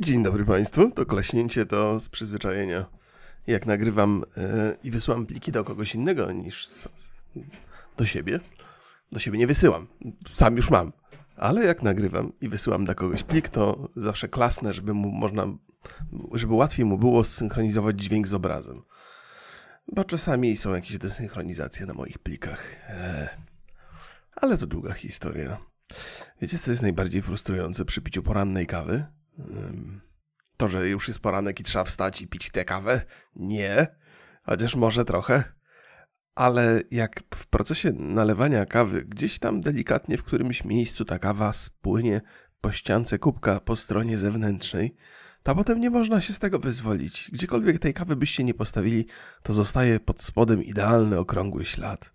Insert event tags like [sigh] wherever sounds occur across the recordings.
Dzień dobry Państwu, to klaśnięcie to z przyzwyczajenia. Jak nagrywam yy, i wysyłam pliki do kogoś innego niż z, do siebie, do siebie nie wysyłam, sam już mam. Ale jak nagrywam i wysyłam dla kogoś plik, to zawsze klasne, żeby mu można, żeby łatwiej mu było synchronizować dźwięk z obrazem. Bo czasami są jakieś desynchronizacje na moich plikach. Eee. Ale to długa historia. Wiecie, co jest najbardziej frustrujące przy piciu porannej kawy? To, że już jest poranek i trzeba wstać i pić tę kawę? Nie. Chociaż może trochę. Ale jak w procesie nalewania kawy gdzieś tam delikatnie w którymś miejscu ta kawa spłynie po ściance kubka po stronie zewnętrznej, to potem nie można się z tego wyzwolić. Gdziekolwiek tej kawy byście nie postawili, to zostaje pod spodem idealny okrągły ślad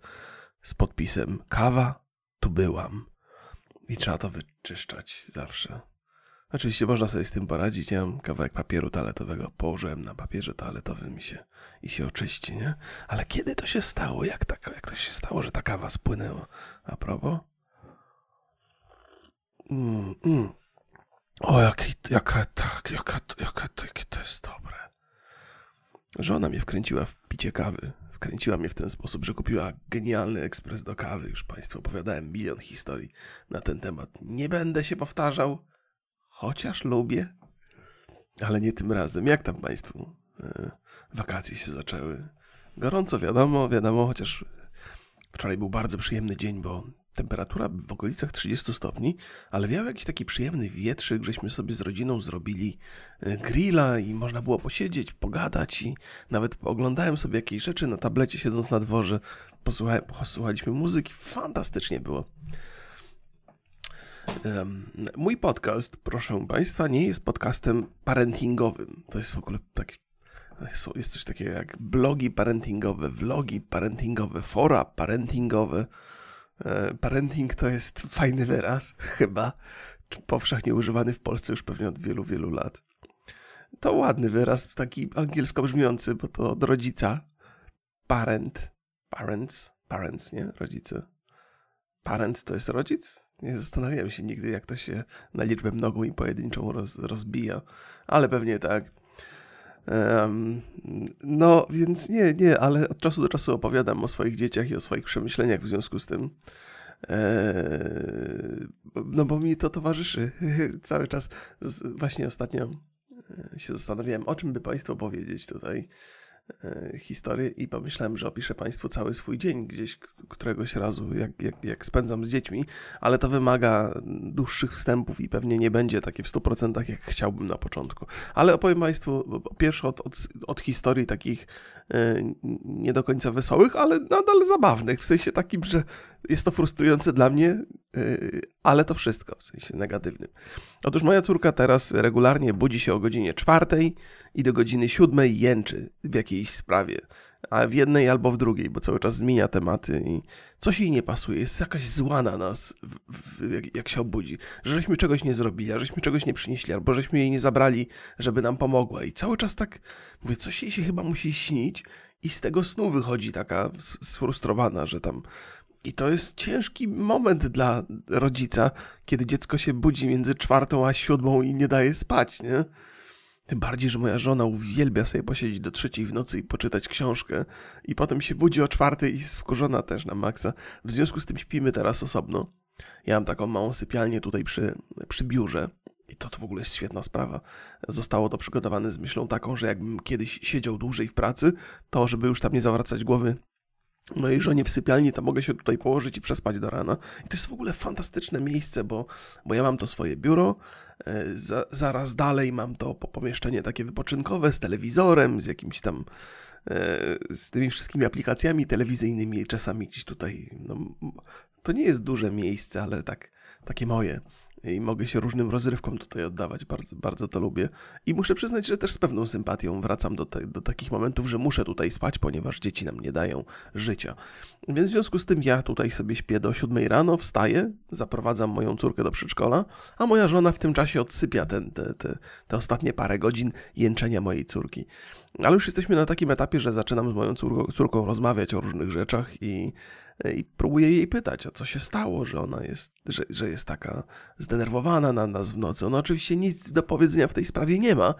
z podpisem kawa, tu byłam. I trzeba to wyczyszczać zawsze. Oczywiście można sobie z tym poradzić. Ja mam kawałek papieru toaletowego, położyłem na papierze toaletowym i się, i się oczyści, nie? Ale kiedy to się stało? Jak, ta, jak to się stało, że ta kawa spłynęła? A propos? Mm, mm. O, jaki, jaka, tak, jaka, jaka, jakie to jest dobre. Żona mnie wkręciła w picie kawy. Wkręciła mnie w ten sposób, że kupiła genialny ekspres do kawy. Już Państwu opowiadałem milion historii na ten temat. Nie będę się powtarzał, chociaż lubię, ale nie tym razem. Jak tam Państwu e, wakacje się zaczęły? Gorąco, wiadomo, wiadomo, chociaż wczoraj był bardzo przyjemny dzień, bo temperatura w okolicach 30 stopni, ale wiał jakiś taki przyjemny wietrzyk, żeśmy sobie z rodziną zrobili e, grilla i można było posiedzieć, pogadać i nawet oglądałem sobie jakieś rzeczy na tablecie siedząc na dworze, posłuchaliśmy muzyki, fantastycznie było. Mój podcast, proszę Państwa, nie jest podcastem parentingowym. To jest w ogóle tak. Jest coś takiego jak blogi parentingowe, vlogi parentingowe, fora parentingowe. E, parenting to jest fajny wyraz, [laughs] chyba, powszechnie używany w Polsce już pewnie od wielu, wielu lat. To ładny wyraz, taki angielsko brzmiący, bo to od rodzica. Parent, parents, parents, nie? Rodzice. Parent to jest rodzic? Nie zastanawiałem się nigdy, jak to się na liczbę mnogą i pojedynczą roz, rozbija, ale pewnie tak. Um, no, więc nie, nie, ale od czasu do czasu opowiadam o swoich dzieciach i o swoich przemyśleniach w związku z tym. Eee, no bo mi to towarzyszy [laughs] cały czas. Właśnie ostatnio e, się zastanawiałem, o czym by Państwu powiedzieć tutaj. E, historię i pomyślałem, że opiszę Państwu cały swój dzień gdzieś któregoś razu, jak, jak, jak spędzam z dziećmi, ale to wymaga dłuższych wstępów i pewnie nie będzie takie w 100% jak chciałbym na początku. Ale opowiem Państwu pierwszy od, od, od historii takich e, nie do końca wesołych, ale nadal zabawnych, w sensie takim, że jest to frustrujące dla mnie, Yy, ale to wszystko w sensie negatywnym. Otóż moja córka teraz regularnie budzi się o godzinie czwartej i do godziny siódmej jęczy w jakiejś sprawie, a w jednej albo w drugiej, bo cały czas zmienia tematy i coś jej nie pasuje, jest jakaś zła na nas, jak, jak, się obudzi, że żeśmy czegoś nie zrobili, a żeśmy czegoś nie przynieśli, albo żeśmy jej nie zabrali, żeby nam pomogła. I cały czas tak, mówię, coś jej się chyba musi śnić i z tego snu wychodzi taka sfrustrowana, że tam i to jest ciężki moment dla rodzica, kiedy dziecko się budzi między czwartą a siódmą i nie daje spać, nie? Tym bardziej, że moja żona uwielbia sobie posiedzieć do trzeciej w nocy i poczytać książkę i potem się budzi o czwartej i jest wkurzona też na maksa. W związku z tym śpimy teraz osobno. Ja mam taką małą sypialnię tutaj przy, przy biurze. I to, to w ogóle jest świetna sprawa. Zostało to przygotowane z myślą taką, że jakbym kiedyś siedział dłużej w pracy, to żeby już tam nie zawracać głowy mojej żonie w sypialni, to mogę się tutaj położyć i przespać do rana. I to jest w ogóle fantastyczne miejsce, bo, bo ja mam to swoje biuro, e, za, zaraz dalej mam to pomieszczenie takie wypoczynkowe z telewizorem, z jakimś tam e, z tymi wszystkimi aplikacjami telewizyjnymi, czasami gdzieś tutaj, no, to nie jest duże miejsce, ale tak, takie moje i mogę się różnym rozrywkom tutaj oddawać. Bardzo, bardzo to lubię. I muszę przyznać, że też z pewną sympatią wracam do, te, do takich momentów, że muszę tutaj spać, ponieważ dzieci nam nie dają życia. Więc w związku z tym ja tutaj sobie śpię do 7 rano, wstaję, zaprowadzam moją córkę do przedszkola, a moja żona w tym czasie odsypia ten, te, te, te ostatnie parę godzin jęczenia mojej córki. Ale już jesteśmy na takim etapie, że zaczynam z moją córką, córką rozmawiać o różnych rzeczach i i próbuję jej pytać, a co się stało, że ona jest, że, że jest taka zdenerwowana na nas w nocy. Ona oczywiście nic do powiedzenia w tej sprawie nie ma,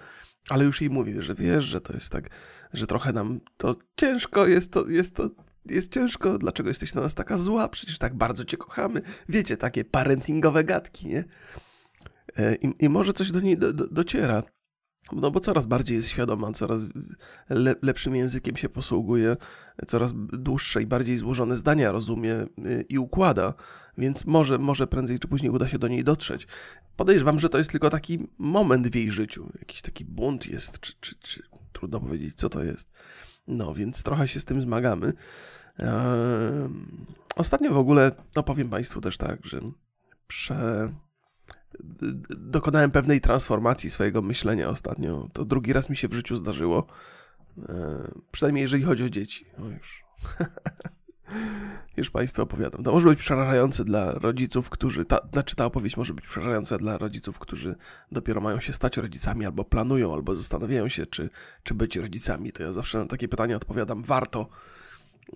ale już jej mówię, że wiesz, że to jest tak, że trochę nam to ciężko, jest to, jest to, jest ciężko, dlaczego jesteś na nas taka zła, przecież tak bardzo cię kochamy. Wiecie, takie parentingowe gadki, nie? E, I, i może coś do niej do, do, dociera. No bo coraz bardziej jest świadoma, coraz le, lepszym językiem się posługuje, coraz dłuższe i bardziej złożone zdania rozumie y, i układa, więc może, może prędzej czy później uda się do niej dotrzeć. Podejrzewam, że to jest tylko taki moment w jej życiu, jakiś taki bunt jest, czy, czy, czy trudno powiedzieć, co to jest. No, więc trochę się z tym zmagamy. Eee, ostatnio w ogóle, no powiem Państwu też tak, że prze dokonałem pewnej transformacji swojego myślenia ostatnio. To drugi raz mi się w życiu zdarzyło. E, przynajmniej jeżeli chodzi o dzieci. No już. [laughs] już Państwu opowiadam. To może być przerażające dla rodziców, którzy. Ta, znaczy, ta opowieść może być przerażająca dla rodziców, którzy dopiero mają się stać rodzicami, albo planują, albo zastanawiają się, czy, czy być rodzicami. To ja zawsze na takie pytania odpowiadam: warto,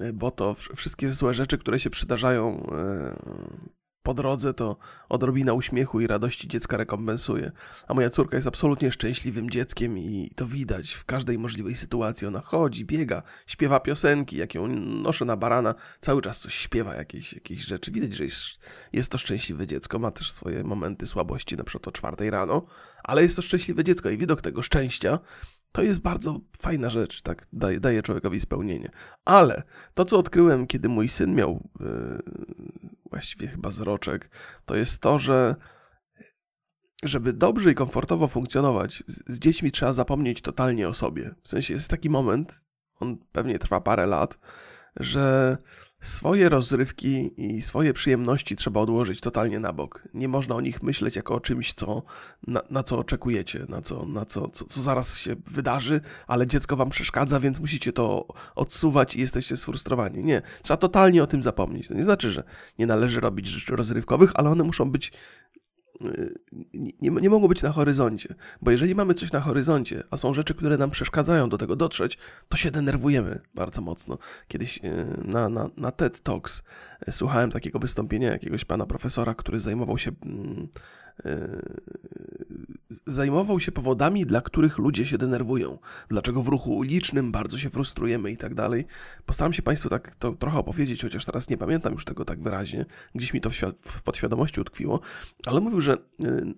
e, bo to wszystkie złe rzeczy, które się przydarzają e, po drodze, to odrobina uśmiechu i radości dziecka rekompensuje. A moja córka jest absolutnie szczęśliwym dzieckiem i to widać w każdej możliwej sytuacji. Ona chodzi, biega, śpiewa piosenki, jak ją noszę na barana, cały czas coś śpiewa, jakieś, jakieś rzeczy. Widać, że jest, jest to szczęśliwe dziecko, ma też swoje momenty słabości, na przykład o czwartej rano, ale jest to szczęśliwe dziecko i widok tego szczęścia to jest bardzo fajna rzecz, tak, daje, daje człowiekowi spełnienie. Ale to, co odkryłem, kiedy mój syn miał yy, właściwie chyba z roczek, to jest to, że żeby dobrze i komfortowo funkcjonować, z, z dziećmi trzeba zapomnieć totalnie o sobie. W sensie jest taki moment, on pewnie trwa parę lat, że Swoje rozrywki i swoje przyjemności trzeba odłożyć totalnie na bok. Nie można o nich myśleć jako o czymś, co, na, na co oczekujecie, na co, na co, co, co, zaraz się wydarzy, ale dziecko wam przeszkadza, więc musicie to odsuwać i jesteście sfrustrowani. Nie, trzeba totalnie o tym zapomnieć. To nie znaczy, że nie należy robić rzeczy rozrywkowych, ale one muszą być nie, nie mogą być na horyzoncie, bo jeżeli mamy coś na horyzoncie, a są rzeczy, które nam przeszkadzają do tego dotrzeć, to się denerwujemy bardzo mocno. Kiedyś e, na, na, na TED Talks e, słuchałem takiego wystąpienia jakiegoś pana profesora, który zajmował się mm, zajmował się powodami, dla których ludzie się denerwują, dlaczego w ruchu ulicznym bardzo się frustrujemy i tak dalej. Postaram się Państwu tak to trochę opowiedzieć, chociaż teraz nie pamiętam już tego tak wyraźnie, gdzieś mi to w, w podświadomości utkwiło, ale mówił, że y,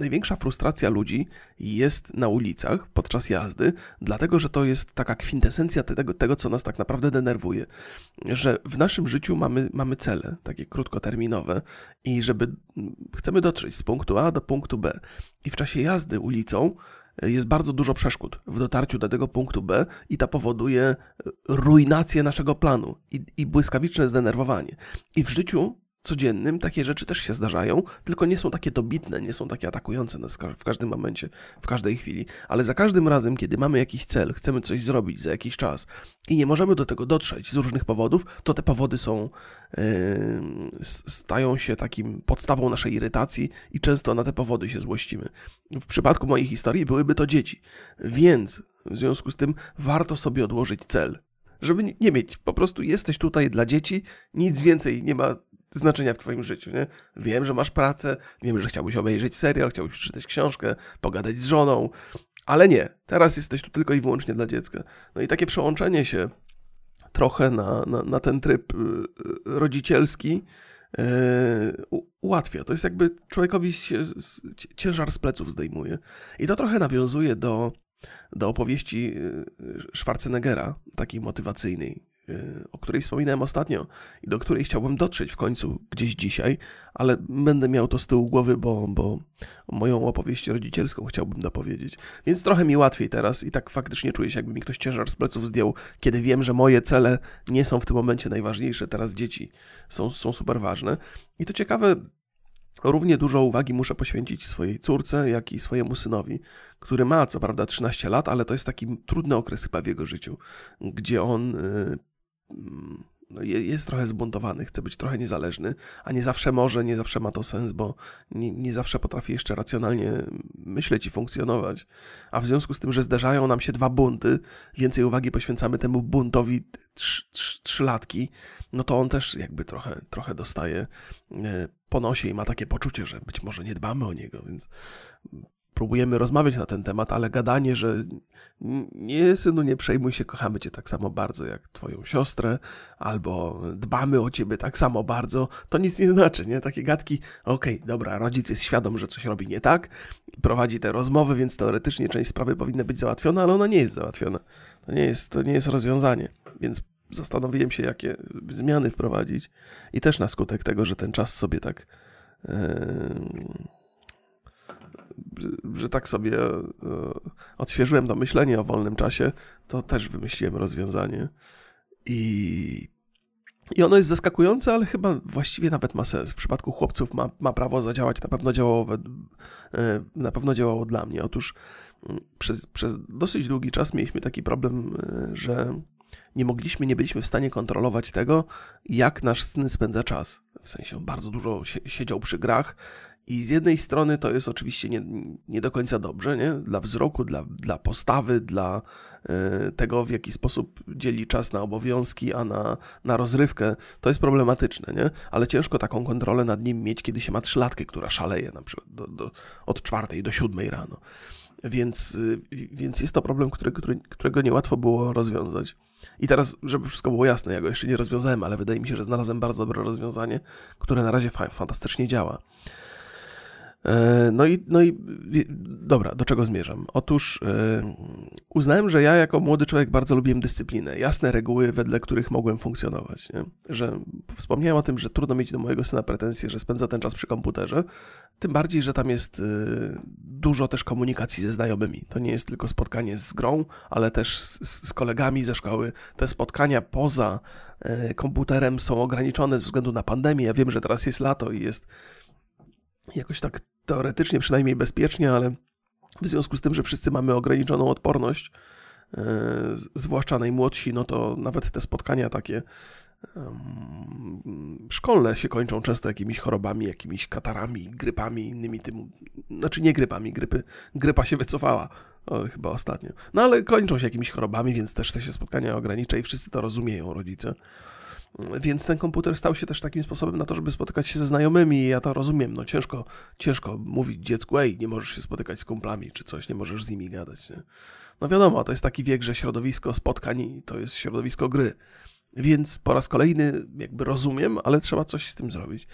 największa frustracja ludzi jest na ulicach podczas jazdy, dlatego że to jest taka kwintesencja tego, tego, co nas tak naprawdę denerwuje. Że w naszym życiu mamy, mamy cele, takie krótkoterminowe, i żeby chcemy dotrzeć z punktu A do punktu B. I w czasie jazdy ulicą jest bardzo dużo przeszkód w dotarciu do tego punktu B i to powoduje ruinację naszego planu i, i błyskawiczne zdenerwowanie. I w życiu codziennym takie rzeczy też się zdarzają, tylko nie są takie dobitne, nie są takie atakujące nas w każdym momencie, w każdej chwili. Ale za każdym razem, kiedy mamy jakiś cel, chcemy coś zrobić za jakiś czas i nie możemy do tego dotrzeć z różnych powodów, to te powody są, yy, stają się takim podstawą naszej irytacji i często na te powody się złościmy. W przypadku mojej historii byłyby to dzieci, więc w związku z tym warto sobie odłożyć cel żeby nie mieć, po prostu jesteś tutaj dla dzieci, nic więcej nie ma znaczenia w twoim życiu, nie? Wiem, że masz pracę, wiem, że chciałbyś obejrzeć serial, chciałbyś przeczytać książkę, pogadać z żoną, ale nie, teraz jesteś tu tylko i wyłącznie dla dziecka. No i takie przełączenie się trochę na, na, na ten tryb y, y, rodzicielski yy, ułatwia. To jest jakby człowiekowi się ciężar z pleców zdejmuje. I to trochę nawiązuje do, do opowieści y, Schwarzeneggera, takiej motywacyjnej, o której wspominałem ostatnio i do której chciałbym dotrzeć w końcu gdzieś dzisiaj, ale będę miał to z tyłu głowy, bo, bo moją opowieść rodzicielską chciałbym dopowiedzieć. Więc trochę mi łatwiej teraz i tak faktycznie czuję się, jakby mi ktoś ciężar z pleców zdjął, kiedy wiem, że moje cele nie są w tym momencie najważniejsze, teraz dzieci są, są super ważne. I to ciekawe, Równie dużo uwagi muszę poświęcić swojej córce, jak i swojemu synowi, który ma co prawda 13 lat, ale to jest taki trudny okres chyba w jego życiu, gdzie on y, no, jest trochę zbuntowany, chce być trochę niezależny, a nie zawsze może, nie zawsze ma to sens, bo nie, nie zawsze potrafi jeszcze racjonalnie myśleć i funkcjonować. A w związku z tym, że zdarzają nam się dwa bunty, więcej uwagi poświęcamy temu buntowi trzylatki, no to on też jakby trochę, trochę dostaje e, po nosie i ma takie poczucie, że być może nie dbamy o niego, więc próbujemy rozmawiać na ten temat, ale gadanie, że nie, synu, nie przejmuj się, kochamy cię tak samo bardzo jak twoją siostrę, albo dbamy o ciebie tak samo bardzo, to nic nie znaczy, nie? Takie gadki, okej, okay, dobra, rodzic jest świadom, że coś robi nie tak, prowadzi te rozmowy, więc teoretycznie część sprawy powinna być załatwiona, ale ona nie jest załatwiona. To nie jest, to nie jest rozwiązanie, więc zastanowiłem się, jakie zmiany wprowadzić i też na skutek tego, że ten czas sobie tak... Yy że tak sobie e, odświeżyłem to myślenie o wolnym czasie, to też wymyśliłem rozwiązanie. I, i ono jest zaskakujące, ale chyba właściwie nawet ma sens. W przypadku chłopców ma, ma prawo zadziałać, na pewno działało, e, na pewno działało dla mnie. Otóż mm, przez, przez dosyć długi czas mieliśmy taki problem, e, że nie mogliśmy, nie byliśmy w stanie kontrolować tego, jak nasz syn spędza czas. W sensie bardzo dużo siedział przy grach i z jednej strony to jest oczywiście nie, nie do końca dobrze, nie? Dla wzroku, dla, dla postawy, dla y, tego, w jaki sposób dzieli czas na obowiązki, a na, na rozrywkę, to jest problematyczne, nie? Ale ciężko taką kontrolę nad nim mieć, kiedy się ma trzylatkę, która szaleje na przykład do, do, od czwartej do siódmej rano. Więc, y, więc jest to problem, który, który, którego niełatwo było rozwiązać. I teraz, żeby wszystko było jasne, ja go jeszcze nie rozwiązałem, ale wydaje mi się, że znalazłem bardzo dobre rozwiązanie, które na razie fa fantastycznie działa. E, no i, no i dobra, do czego zmierzam? Otóż yy, uznałem, że ja jako młody człowiek bardzo lubiłem dyscyplinę, jasne reguły, wedle których mogłem funkcjonować. Nie? Że wspomniałem o tym, że trudno mieć do mojego syna pretensje, że spędza ten czas przy komputerze, tym bardziej, że tam jest yy, dużo też komunikacji ze znajomymi. To nie jest tylko spotkanie z grą, ale też z, z kolegami ze szkoły. Te spotkania poza komputerem są ograniczone ze względu na pandemię. Ja wiem, że teraz jest lato i jest jakoś tak teoretycznie przynajmniej bezpiecznie, ale w związku z tym, że wszyscy mamy ograniczoną odporność, yy, zwłaszcza najmłodsi, no to nawet te spotkania takie szkolne się kończą często jakimiś chorobami, jakimiś katarami, grypami, innymi tym, znaczy nie grypami, grypy, grypa się wycofała o, chyba ostatnio. No ale kończą się jakimiś chorobami, więc też te się spotkania ogranicza i wszyscy to rozumieją, rodzice. Więc ten komputer stał się też takim sposobem na to, żeby spotykać się ze znajomymi ja to rozumiem. No ciężko, ciężko mówić dziecku, ej, nie możesz się spotykać z kumplami czy coś, nie możesz z nimi gadać. Nie? No wiadomo, to jest taki wiek, że środowisko spotkań to jest środowisko gry. Więc po raz kolejny jakby rozumiem, ale trzeba coś z tym zrobić.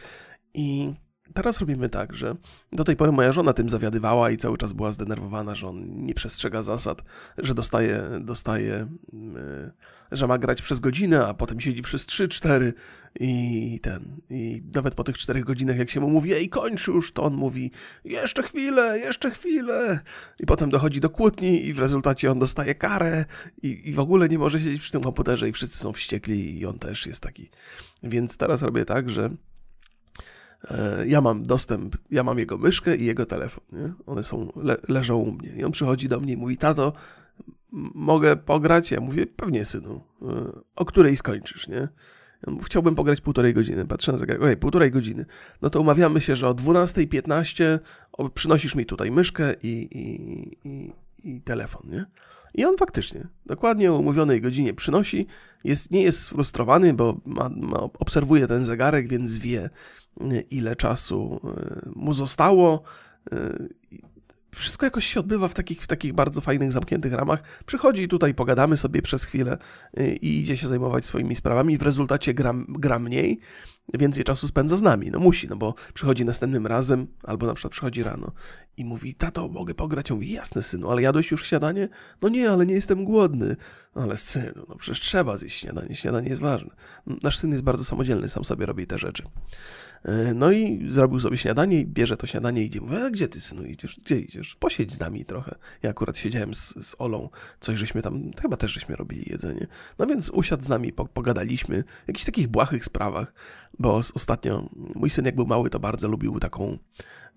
I Teraz robimy tak, że do tej pory moja żona tym zawiadywała i cały czas była zdenerwowana, że on nie przestrzega zasad, że dostaje, dostaje yy, że ma grać przez godzinę, a potem siedzi przez 3-4 i ten. I nawet po tych 4 godzinach, jak się mu mówi, ej, kończ już, to on mówi, jeszcze chwilę, jeszcze chwilę. I potem dochodzi do kłótni i w rezultacie on dostaje karę i, i w ogóle nie może siedzieć przy tym komputerze i wszyscy są wściekli i on też jest taki. Więc teraz robię tak, że E, ja mam dostęp, ja mam jego myszkę i jego telefon, nie? One są, le, leżą u mnie. I on przychodzi do mnie i mówi, tato, mogę pograć? Ja mówię, pewnie synu. E, o której skończysz, nie? Chciałbym pograć półtorej godziny. Patrzę na zegarek, ojej, półtorej godziny. No to umawiamy się, że o 12.15 przynosisz mi tutaj myszkę i, i, i, i telefon, nie? I on faktycznie, dokładnie o umówionej godzinie przynosi, jest, nie jest sfrustrowany, bo ma, ma, obserwuje ten zegarek, więc wie, ile czasu e, mu zostało. E, wszystko jakoś się odbywa w takich, w takich bardzo fajnych, zamkniętych ramach. Przychodzi tutaj, pogadamy sobie przez chwilę i idzie się zajmować swoimi sprawami. W rezultacie gra, gra mniej, więcej czasu spędza z nami. No musi, no bo przychodzi następnym razem, albo na przykład przychodzi rano i mówi, tato, mogę pograć? On mówi, jasne synu, ale jadłeś już śniadanie? No nie, ale nie jestem głodny. No ale synu, no przecież trzeba zjeść śniadanie, śniadanie jest ważne. Nasz syn jest bardzo samodzielny, sam sobie robi te rzeczy. E, no i zrobił sobie śniadanie i bierze to śniadanie i idzie. Mówię, a gdzie ty synu idziesz? Gdzie idziesz? Posiedź z nami trochę. Ja akurat siedziałem z, z Olą, coś żeśmy tam, chyba też żeśmy robili jedzenie. No więc usiadł z nami, pogadaliśmy, w jakichś takich błahych sprawach bo ostatnio mój syn jak był mały, to bardzo lubił taką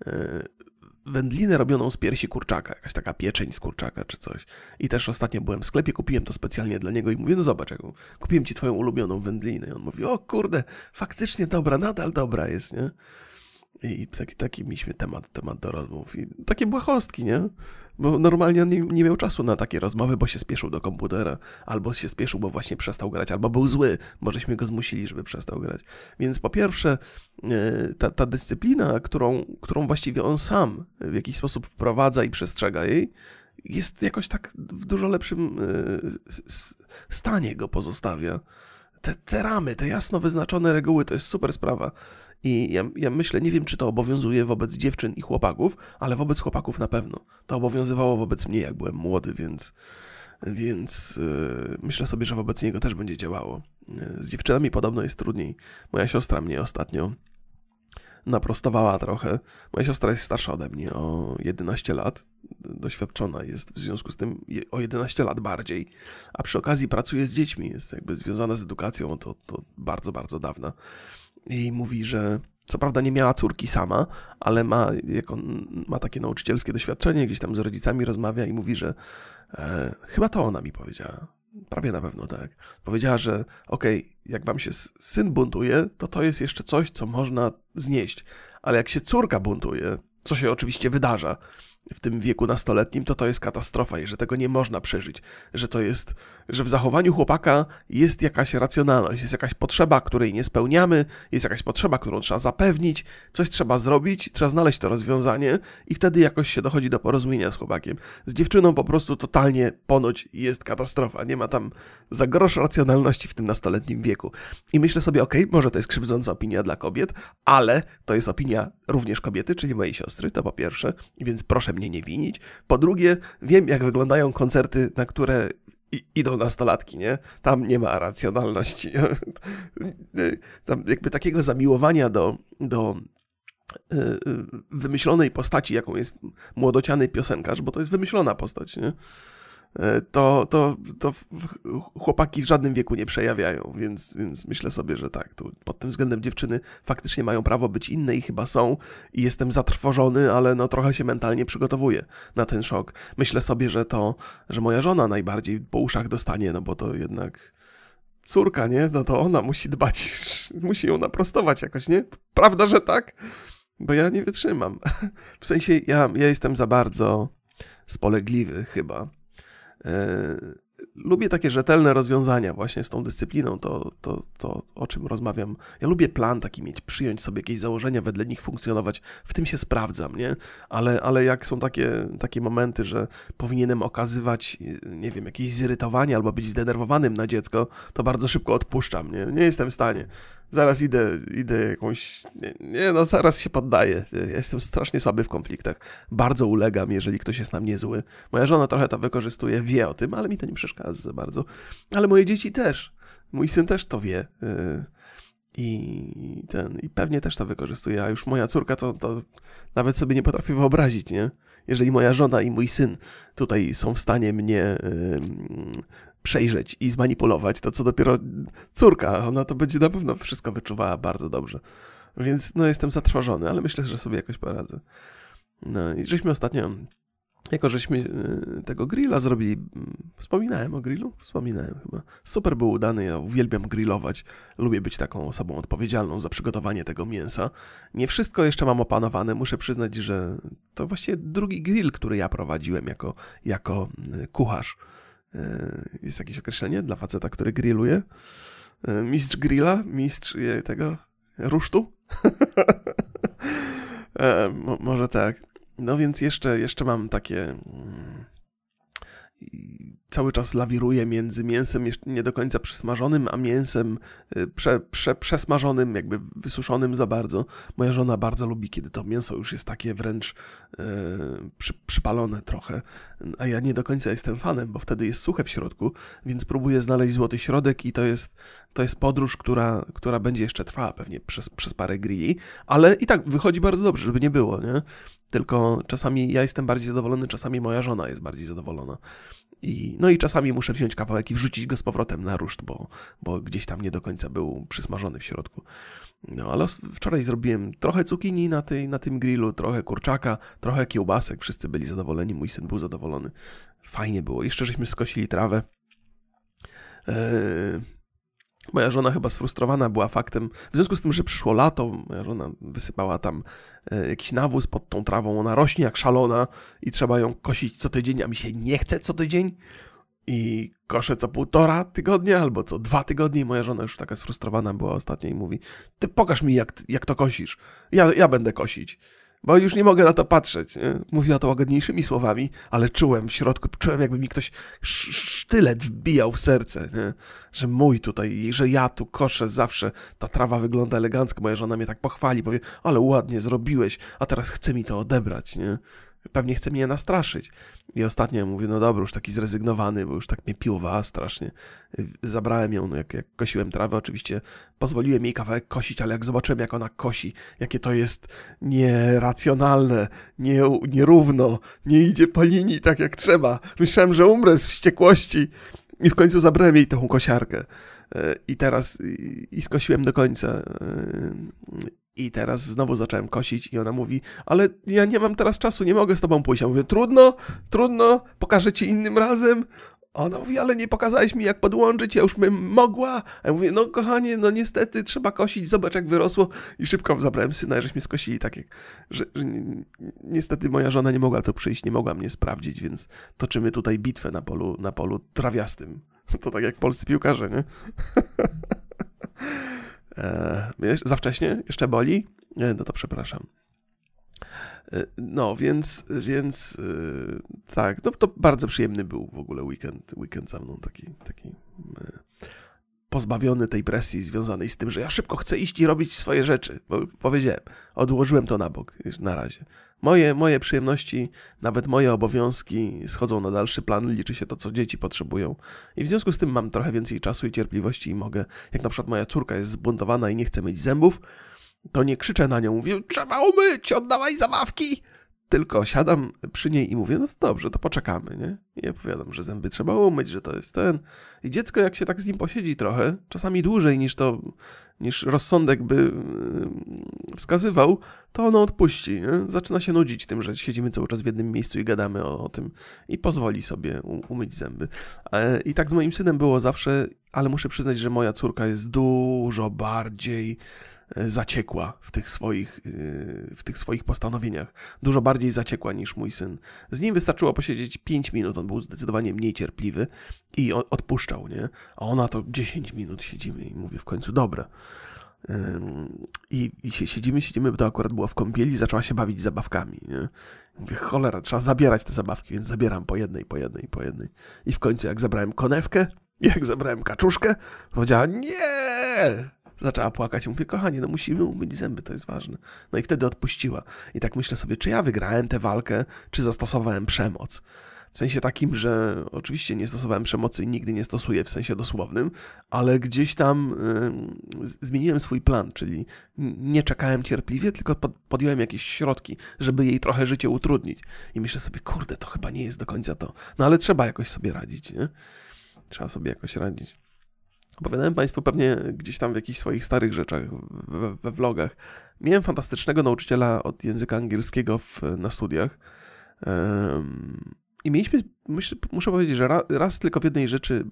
e, wędlinę robioną z piersi kurczaka, jakaś taka pieczeń z kurczaka czy coś. I też ostatnio byłem w sklepie, kupiłem to specjalnie dla niego i mówię, no zobacz, jaką, kupiłem ci twoją ulubioną wędlinę. I on mówi, o kurde, faktycznie dobra, nadal dobra jest, nie? I taki, taki mieliśmy temat, temat do rozmów. I takie błahostki, nie? Bo normalnie on nie, nie, miał czasu na takie rozmowy, bo się spieszył do komputera, albo się spieszył, bo właśnie przestał grać, albo był zły, bo żeśmy go zmusili, żeby przestał grać. Więc po pierwsze, e, ta, ta dyscyplina, którą, którą właściwie on sam w jakiś sposób wprowadza i przestrzega jej, jest jakoś tak w dużo lepszym e, stanie go pozostawia. Te, te ramy, te jasno wyznaczone reguły, to jest super sprawa. I ja, ja, myślę, nie wiem, czy to obowiązuje wobec dziewczyn i chłopaków, ale wobec chłopaków na pewno. To obowiązywało wobec mnie, jak byłem młody, więc, więc yy, myślę sobie, że wobec niego też będzie działało. Yy, z dziewczynami podobno jest trudniej. Moja siostra mnie ostatnio naprostowała trochę. Moja siostra jest starsza ode mnie o 11 lat. Doświadczona jest w związku z tym o 11 lat bardziej, a przy okazji pracuje z dziećmi, jest jakby związana z edukacją to, to bardzo, bardzo dawna i mówi, że co prawda nie miała córki sama, ale ma, jak on ma takie nauczycielskie doświadczenie, gdzieś tam z rodzicami rozmawia i mówi, że e, chyba to ona mi powiedziała. Prawie na pewno tak. Powiedziała, że okej, okay, jak wam się syn buntuje, to to jest jeszcze coś, co można znieść. Ale jak się córka buntuje, co się oczywiście wydarza, w tym wieku nastoletnim, to to jest katastrofa i że tego nie można przeżyć, że to jest, że w zachowaniu chłopaka jest jakaś racjonalność, jest jakaś potrzeba, której nie spełniamy, jest jakaś potrzeba, którą trzeba zapewnić, coś trzeba zrobić, trzeba znaleźć to rozwiązanie i wtedy jakoś się dochodzi do porozumienia z chłopakiem. Z dziewczyną po prostu totalnie ponoć jest katastrofa, nie ma tam za grosz racjonalności w tym nastoletnim wieku. I myślę sobie, okej, okay, może to jest krzywdząca opinia dla kobiet, ale to jest opinia również kobiety, czyli mojej siostry, to po pierwsze, więc proszę mnie nie winić. Po drugie, wiem, jak wyglądają koncerty, na które idą nastolatki, nie? Tam nie ma racjonalności. [laughs] Tam jakby takiego zamiłowania do, do e, e, wymyślonej postaci, jaką jest młodociany piosenkarz, bo to jest wymyślona postać, nie? E, to, to, to chłopaki w żadnym wieku nie przejawiają, więc, więc myślę sobie, że tak, tu pod tym względem dziewczyny faktycznie mają prawo być inne i chyba są i jestem zatrwożony, ale no trochę się mentalnie przygotowuję na ten szok. Myślę sobie, że to, że moja żona najbardziej po uszach dostanie, no bo to jednak córka, nie? No to ona musi dbać, [laughs] musi ją naprostować jakoś, nie? Prawda, że tak? Bo ja nie wytrzymam. [laughs] W sensie ja, ja jestem za bardzo spolegliwy chyba lubię takie rzetelne rozwiązania właśnie z tą dyscypliną, to, to, to o czym rozmawiam. Ja lubię plan taki mieć, przyjąć sobie jakieś założenia, wedle nich funkcjonować, w tym się sprawdzam, nie? Ale, ale jak są takie, takie momenty, że powinienem okazywać, nie wiem, jakieś zirytowanie albo być zdenerwowanym na dziecko, to bardzo szybko odpuszczam, nie? Nie jestem w stanie zaraz idę, idę jakąś. Nie, nie, no zaraz się poddaję. Jestem strasznie słaby w konfliktach. Bardzo ulegam, jeżeli ktoś jest na mnie zły. Moja żona trochę to wykorzystuje, wie o tym, ale mi to nie przeszkadza za bardzo. Ale moje dzieci też. Mój syn też to wie. Y, I ten, i pewnie też to wykorzystuje, a już moja córka to, to nawet sobie nie potrafi wyobrazić, nie? Jeżeli moja żona i mój syn tutaj są w stanie mnie przejrzeć i zmanipulować, to co dopiero córka, ona to będzie na pewno wszystko wyczuwała bardzo dobrze. Więc no jestem zatrwożony, ale myślę, że sobie jakoś poradzę. No i żeśmy ostatnio, jako żeśmy y, tego grilla zrobili, mm, wspominałem o grillu? Wspominałem chyba. Super był udany, ja uwielbiam grillować. Lubię być taką osobą odpowiedzialną za przygotowanie tego mięsa. Nie wszystko jeszcze mam opanowane, muszę przyznać, że to właściwie drugi grill, który ja prowadziłem jako, jako y, kucharz. E, jest jakieś określenie dla faceta, który grilluje? E, mistrz grilla? Mistrz tego rusztu? [laughs] E, może tak. No więc jeszcze, jeszcze mam takie mm, cały czas lawiruję między mięsem jeszcze nie do końca przysmażonym, a mięsem y, prze, prze, przesmażonym, jakby wysuszonym za bardzo. Moja żona bardzo lubi, kiedy to mięso już jest takie wręcz e, przy, przypalone trochę, a ja nie do końca jestem fanem, bo wtedy jest suche w środku, więc próbuję znaleźć złoty środek i to jest, to jest podróż, która, która będzie jeszcze trwała pewnie przez, przez parę grilli, ale i tak wychodzi bardzo dobrze, żeby nie było, nie? Tylko czasami ja jestem bardziej zadowolony, czasami moja żona jest bardziej zadowolona. I, no i czasami muszę wziąć kawałek i wrzucić go z powrotem na ruszt, bo, bo gdzieś tam nie do końca był przysmażony w środku. No, ale wczoraj zrobiłem trochę cukinii na, tej, na tym grillu, trochę kurczaka, trochę kiełbasek. Wszyscy byli zadowoleni, mój syn był zadowolony. Fajnie było. Jeszcze żeśmy skosili trawę. Moja żona chyba sfrustrowana była faktem, w związku z tym, że przyszło lato, moja żona wysypała tam e, jakiś nawóz pod tą trawą, ona rośnie jak szalona i trzeba ją kosić co tydzień, a mi się nie chce co tydzień. I koszę co półtora tygodnia albo co dwa tygodnie moja żona już taka sfrustrowana była ostatnio i mówi, ty pokaż mi jak, jak to kosisz, ja, ja będę kosić bo już nie mogę na to patrzeć. Nie? Mówiła to łagodniejszymi słowami, ale czułem w środku, czułem jakby mi ktoś sztylet wbijał w serce, nie? że mój tutaj, że ja tu koszę zawsze, ta trawa wygląda elegancko, moja żona mnie tak pochwali, powie, ale ładnie zrobiłeś, a teraz chce mi to odebrać, nie? Pewnie chce mnie nastraszyć. I ostatnio mówię, no dobra, już taki zrezygnowany, bo już tak mnie piłowała strasznie. Zabrałem ją, no jak, jak kosiłem trawę, oczywiście pozwoliłem jej kawałek kosić, ale jak zobaczyłem, jak ona kosi, jakie to jest nieracjonalne, nie, nierówno, nie idzie po linii tak jak trzeba. Myślałem, że umrę z wściekłości i w końcu zabrałem jej tą kosiarkę. E, I teraz i, skosiłem do końca e, i teraz znowu zacząłem kosić i ona mówi, ale ja nie mam teraz czasu, nie mogę z tobą pójść. Ja mówię, trudno, trudno, pokażę ci innym razem. Ona mówi, ale nie pokazałeś mi, jak podłączyć, ja już bym mogła. A ja mówię, no kochanie, no niestety trzeba kosić, zobacz jak wyrosło. I szybko zabrałem syna, żeśmy skosili tak, jak, że, że ni niestety moja żona nie mogła to przyjść, nie mogła mnie sprawdzić, więc toczymy tutaj bitwę na polu, na polu trawiastym. [laughs] To tak jak polscy piłkarze, nie? [laughs] E, za wcześnie? Jeszcze boli? No to przepraszam. E, no, więc, więc e, tak, no to bardzo przyjemny był w ogóle weekend, weekend za mną, taki, taki pozbawiony tej presji związanej z tym, że ja szybko chcę iść i robić swoje rzeczy, bo powiedziałem, odłożyłem to na bok na razie. Moje, moje przyjemności, nawet moje obowiązki schodzą na dalszy plan, liczy się to, co dzieci potrzebują. I w związku z tym mam trochę więcej czasu i cierpliwości i mogę, jak na przykład moja córka jest zbuntowana i nie chce myć zębów, to nie krzyczę na nią, mówię, trzeba umyć, oddawaj zabawki! Tylko siadam przy niej i mówię, no to dobrze, to poczekamy, nie? I opowiadam, że zęby trzeba umyć, że to jest ten. I dziecko, jak się tak z nim posiedzi trochę, czasami dłużej niż to, niż rozsądek by yy, wskazywał, to ono odpuści, nie? Zaczyna się nudzić tym, że siedzimy cały czas w jednym miejscu i gadamy o, o tym i pozwoli sobie umyć zęby. E, I tak z moim synem było zawsze, ale muszę przyznać, że moja córka jest dużo bardziej zaciekła w tych swoich, e, w tych swoich postanowieniach. Dużo bardziej zaciekła niż mój syn. Z nim wystarczyło posiedzieć 5 minut, on był zdecydowanie mniej cierpliwy i odpuszczał, nie? A ona to 10 minut siedzimy i mówię w końcu, dobra. I, I siedzimy, siedzimy, bo to akurat było w kąpieli, zaczęła się bawić zabawkami. Nie? Mówię, cholera, trzeba zabierać te zabawki, więc zabieram po jednej, po jednej, po jednej. I w końcu, jak zabrałem konewkę, jak zabrałem kaczuszkę, powiedziała, nie, zaczęła płakać. Mówię, kochanie, no musimy umyć zęby, to jest ważne. No i wtedy odpuściła. I tak myślę sobie, czy ja wygrałem tę walkę, czy zastosowałem przemoc. W sensie takim, że oczywiście nie stosowałem przemocy i nigdy nie stosuję w sensie dosłownym, ale gdzieś tam y, zmieniłem swój plan, czyli nie czekałem cierpliwie, tylko pod, podjąłem jakieś środki, żeby jej trochę życie utrudnić. I myślę sobie, kurde, to chyba nie jest do końca to. No ale trzeba jakoś sobie radzić, nie? Trzeba sobie jakoś radzić. Opowiadałem Państwu pewnie gdzieś tam w jakichś swoich starych rzeczach, we, we vlogach. Miałem fantastycznego nauczyciela od języka angielskiego w, na studiach. Um, I mieliśmy, muszę powiedzieć, że raz, raz, tylko w jednej rzeczy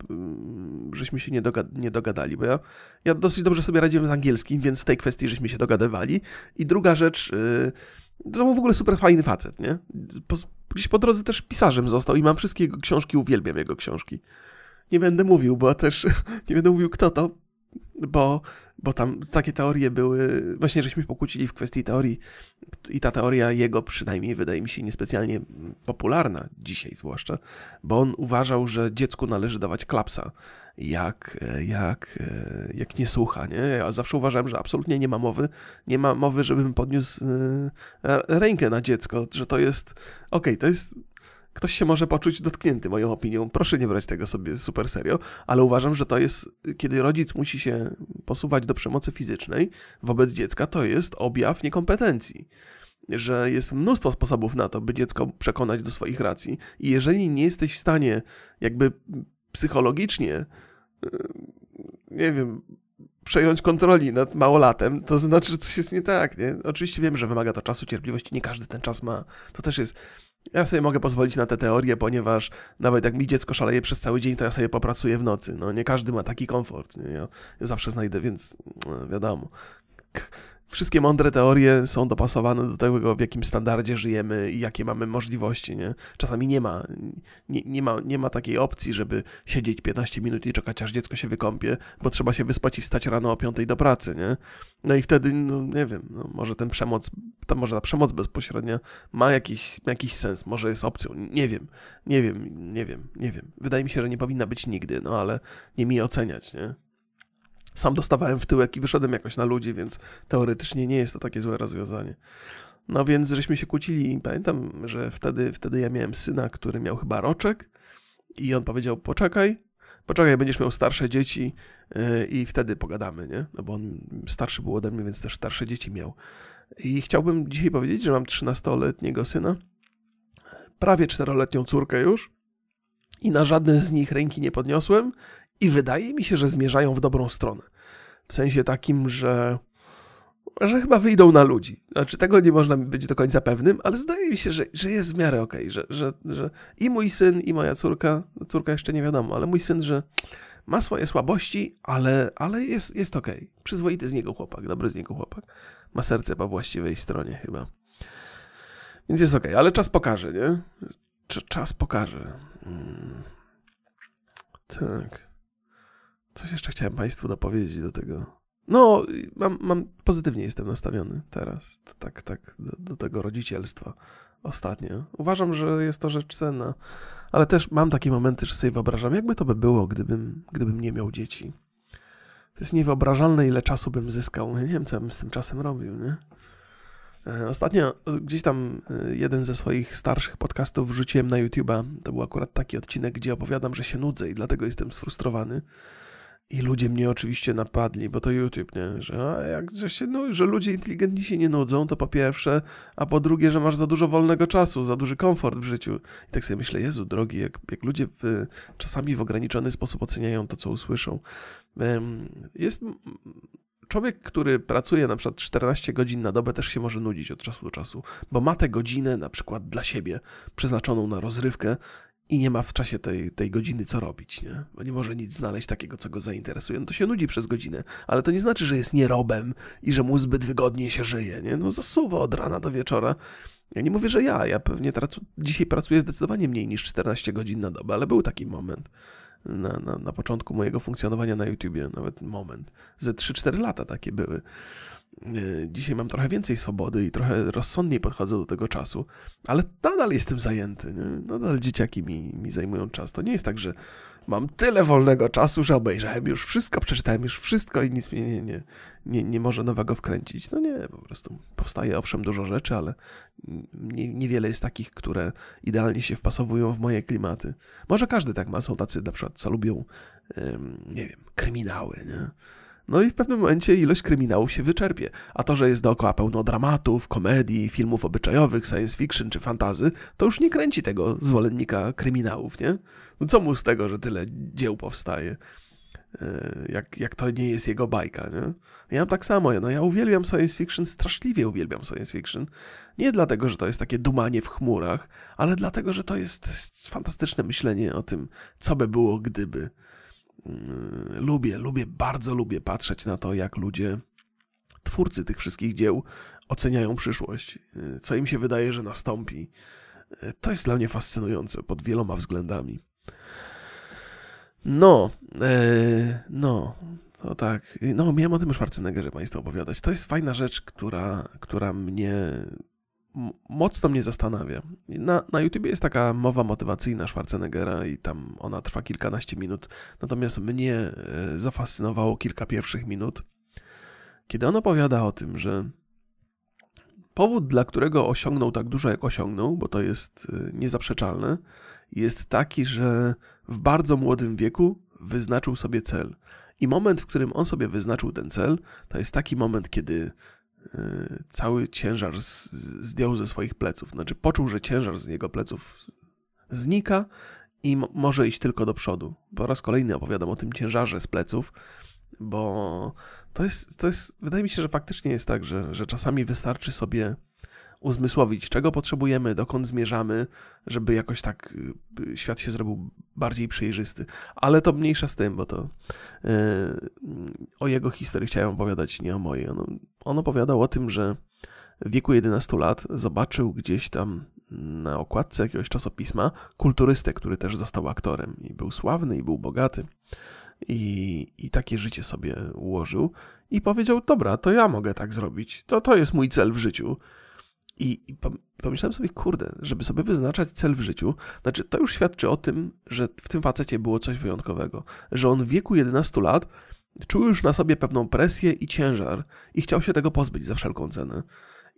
żeśmy się nie, dogad nie dogadali, bo ja, ja dosyć dobrze sobie radziłem z angielskim, więc w tej kwestii żeśmy się dogadywali. I druga rzecz, yy, to był w ogóle super fajny facet, nie? Po, gdzieś po drodze też pisarzem został i mam wszystkie jego książki, uwielbiam jego książki nie będę mówił, bo też [laughs] nie będę mówił kto to, bo, bo tam takie teorie były, właśnie żeśmy się pokłócili w kwestii teorii i ta teoria jego przynajmniej wydaje mi się niespecjalnie popularna dzisiaj zwłaszcza, bo on uważał, że dziecku należy dawać klapsa, jak, jak, jak nie słucha, nie? Ja zawsze uważałem, że absolutnie nie ma mowy, nie ma mowy, żebym podniósł e, rękę na dziecko, że to jest, okej, okay, to jest ktoś się może poczuć dotknięty moją opinią. Proszę nie brać tego sobie super serio, ale uważam, że to jest, kiedy rodzic musi się posuwać do przemocy fizycznej wobec dziecka, to jest objaw niekompetencji. Że jest mnóstwo sposobów na to, by dziecko przekonać do swoich racji, i jeżeli nie jesteś w stanie, jakby psychologicznie, nie wiem, przejąć kontroli nad małolatem, to znaczy, że coś jest nie tak, nie? Oczywiście wiem, że wymaga to czasu, cierpliwości, nie każdy ten czas ma. To też jest... Ja sobie mogę pozwolić na te teorie, ponieważ nawet jak mi dziecko szaleje przez cały dzień, to ja sobie popracuję w nocy. No nie każdy ma taki komfort. Nie? Ja, zawsze znajdę, więc no, wiadomo. Wszystkie mądre teorie są dopasowane do tego, w jakim standardzie żyjemy i jakie mamy możliwości, nie? Czasami nie ma, nie, nie, ma, nie ma takiej opcji, żeby siedzieć 15 minut i czekać, aż dziecko się wykąpie, bo trzeba się wyspać i wstać rano o 5 do pracy, nie? No i wtedy, no nie wiem, no może ten przemoc, to może ta przemoc bezpośrednia ma jakiś, jakiś sens, może jest opcją, nie wiem, nie wiem, nie wiem, nie wiem. Wydaje mi się, że nie powinna być nigdy, no ale nie mi oceniać, nie? Sam dostawałem w tyłek i wyszedłem jakoś na ludzi, więc teoretycznie nie jest to takie złe rozwiązanie. No więc żeśmy się kłócili i pamiętam, że wtedy, wtedy ja miałem syna, który miał chyba roczek i on powiedział, poczekaj, poczekaj, będziesz miał starsze dzieci yy, i wtedy pogadamy, nie? No bo on starszy był ode mnie, więc też starsze dzieci miał. I chciałbym dzisiaj powiedzieć, że mam 13-letniego syna, prawie 4-letnią córkę już i na żadne z nich ręki nie podniosłem i wydaje mi się, że zmierzają w dobrą stronę. W sensie takim, że, że chyba wyjdą na ludzi. Znaczy, tego nie można być do końca pewnym, ale zdaje mi się, że, że jest w miarę okej, okay, że, że, że i mój syn, i moja córka, córka jeszcze nie wiadomo, ale mój syn, że ma swoje słabości, ale, ale jest, jest okej. Okay. Przyzwoity z niego chłopak, dobry z niego chłopak. Ma serce po właściwej stronie chyba. Więc jest okej, okay. ale czas pokaże, nie? Czas pokaże. Hmm. Tak. Coś jeszcze chciałem Państwu dopowiedzieć do tego. No, mam, mam pozytywnie jestem nastawiony teraz, tak, tak, do, do, tego rodzicielstwa ostatnio. Uważam, że jest to rzecz cenna, ale też mam takie momenty, że sobie wyobrażam, jakby to by było, gdybym, gdybym nie miał dzieci. To jest niewyobrażalne, ile czasu bym zyskał. Nie wiem, co bym z tym czasem robił, nie? E, ostatnio gdzieś tam e, jeden ze swoich starszych podcastów wrzuciłem na YouTube'a. To był akurat taki odcinek, gdzie opowiadam, że się nudzę i dlatego jestem sfrustrowany. I ludzie mnie oczywiście napadli, bo to YouTube, nie? Że, a jak, że, się, no, że ludzie inteligentni się nie nudzą, to po pierwsze, a po drugie, że masz za dużo wolnego czasu, za duży komfort w życiu. I tak sobie myślę, Jezu drogi, jak, jak ludzie w, czasami w ograniczony sposób oceniają to, co usłyszą. Jest człowiek, który pracuje na przykład 14 godzin na dobę, też się może nudzić od czasu do czasu, bo ma tę godzinę na przykład dla siebie, przeznaczoną na rozrywkę i nie ma w czasie tej, tej godziny co robić, nie? Bo nie może nic znaleźć takiego, co go zainteresuje. No to się nudzi przez godzinę, ale to nie znaczy, że jest nierobem i że mu zbyt wygodnie się żyje, nie? No zasuwa od rana do wieczora. Ja nie mówię, że ja, ja pewnie tracu, dzisiaj pracuję zdecydowanie mniej niż 14 godzin na dobę, ale był taki moment na, na, na początku mojego funkcjonowania na YouTubie, nawet moment. Ze 3-4 lata takie były. E, dzisiaj mam trochę więcej swobody i trochę rozsądniej podchodzę do tego czasu, ale nadal jestem zajęty. Nie? Nadal dzieciaki mi, mi zajmują czas. To nie jest tak, że mam tyle wolnego czasu, że obejrzałem już wszystko, przeczytałem już wszystko i nic mnie nie, nie, nie, nie może nowego wkręcić. No nie, po prostu powstaje owszem dużo rzeczy, ale nie, niewiele jest takich, które idealnie się wpasowują w moje klimaty. Może każdy tak ma, są tacy na przykład, co lubią, nie wiem, kryminały, nie? No i w pewnym momencie ilość kryminałów się wyczerpie. A to, że jest dookoła pełno dramatów, komedii, filmów obyczajowych, science fiction czy fantazy, to już nie kręci tego zwolennika kryminałów, nie? No co mu z tego, że tyle dzieł powstaje? E, jak, jak to nie jest jego bajka, nie? Ja mam tak samo, no ja uwielbiam science fiction, straszliwie uwielbiam science fiction. Nie dlatego, że to jest takie dumanie w chmurach, ale dlatego, że to jest, jest fantastyczne myślenie o tym, co by było, gdyby. Yy, lubię, lubię, bardzo lubię patrzeć na to, jak ludzie, twórcy tych wszystkich dzieł, oceniają przyszłość, yy, co im się wydaje, że nastąpi. Yy, to jest dla mnie fascynujące pod wieloma względami. No, e, no, to tak. No, miałem o tym Schwarzeneggerze Państwu opowiadać. To jest fajna rzecz, która, która mnie mocno mnie zastanawia. Na, na YouTubie jest taka mowa motywacyjna Schwarzeneggera i tam ona trwa kilkanaście minut, natomiast mnie e, zafascynowało kilka pierwszych minut, kiedy on opowiada o tym, że powód, dla którego osiągnął tak dużo, jak osiągnął, bo to jest e, niezaprzeczalne, jest taki, że w bardzo młodym wieku wyznaczył sobie cel. I moment, w którym on sobie wyznaczył ten cel, to jest taki moment, kiedy cały ciężar zdjął ze swoich pleców. Znaczy poczuł, że ciężar z jego pleców znika i może iść tylko do przodu. Po raz kolejny opowiadam o tym ciężarze z pleców, bo to jest, to jest, wydaje mi się, że faktycznie jest tak, że, że czasami wystarczy sobie uzmysłowić, czego potrzebujemy, dokąd zmierzamy, żeby jakoś tak y, świat się zrobił bardziej przejrzysty. Ale to mniejsza z tym, bo to yy, o jego historii chciałem opowiadać, nie o mojej. On, on opowiadał o tym, że w wieku 11 lat zobaczył gdzieś tam na okładce jakiegoś czasopisma kulturystę, który też został aktorem i był sławny i był bogaty. I, i takie życie sobie ułożył i powiedział: Dobra, to ja mogę tak zrobić. To, to jest mój cel w życiu. I, pomyślałem sobie, kurde, żeby sobie wyznaczać cel w życiu, znaczy to już świadczy o tym, że w tym facecie było coś wyjątkowego, że on w wieku 11 lat czuł już na sobie pewną presję i ciężar i chciał się tego pozbyć za wszelką cenę.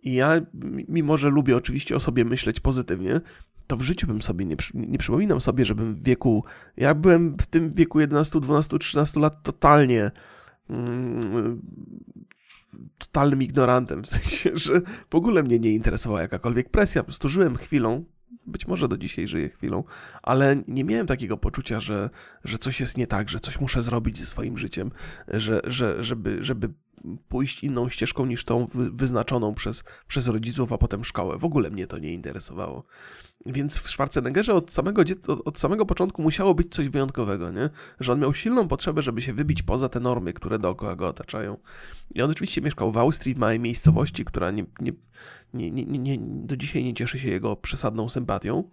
I ja, mimo że lubię oczywiście o sobie myśleć pozytywnie, to w życiu bym sobie nie, nie przypominam sobie, żebym w wieku, ja byłem w tym wieku 11, 12, 13 lat totalnie mm, totalnym ignorantem, w sensie, że w ogóle mnie nie interesowała jakakolwiek presja, po prostu żyłem chwilą, być może do dzisiaj żyję chwilą, ale nie miałem takiego poczucia, że, że coś jest nie tak, że coś muszę zrobić ze swoim życiem, że, że, żeby, żeby pójść inną ścieżką niż tą wyznaczoną przez, przez rodziców, a potem szkołę. W ogóle mnie to nie interesowało. Więc w Schwarzeneggerze od samego, od samego początku musiało być coś wyjątkowego, nie? Że on miał silną potrzebę, żeby się wybić poza te normy, które dookoła go otaczają. I on oczywiście mieszkał w Austrii, w małej miejscowości, która nie, nie, nie, nie, nie, do dzisiaj nie cieszy się jego przesadną sympatią.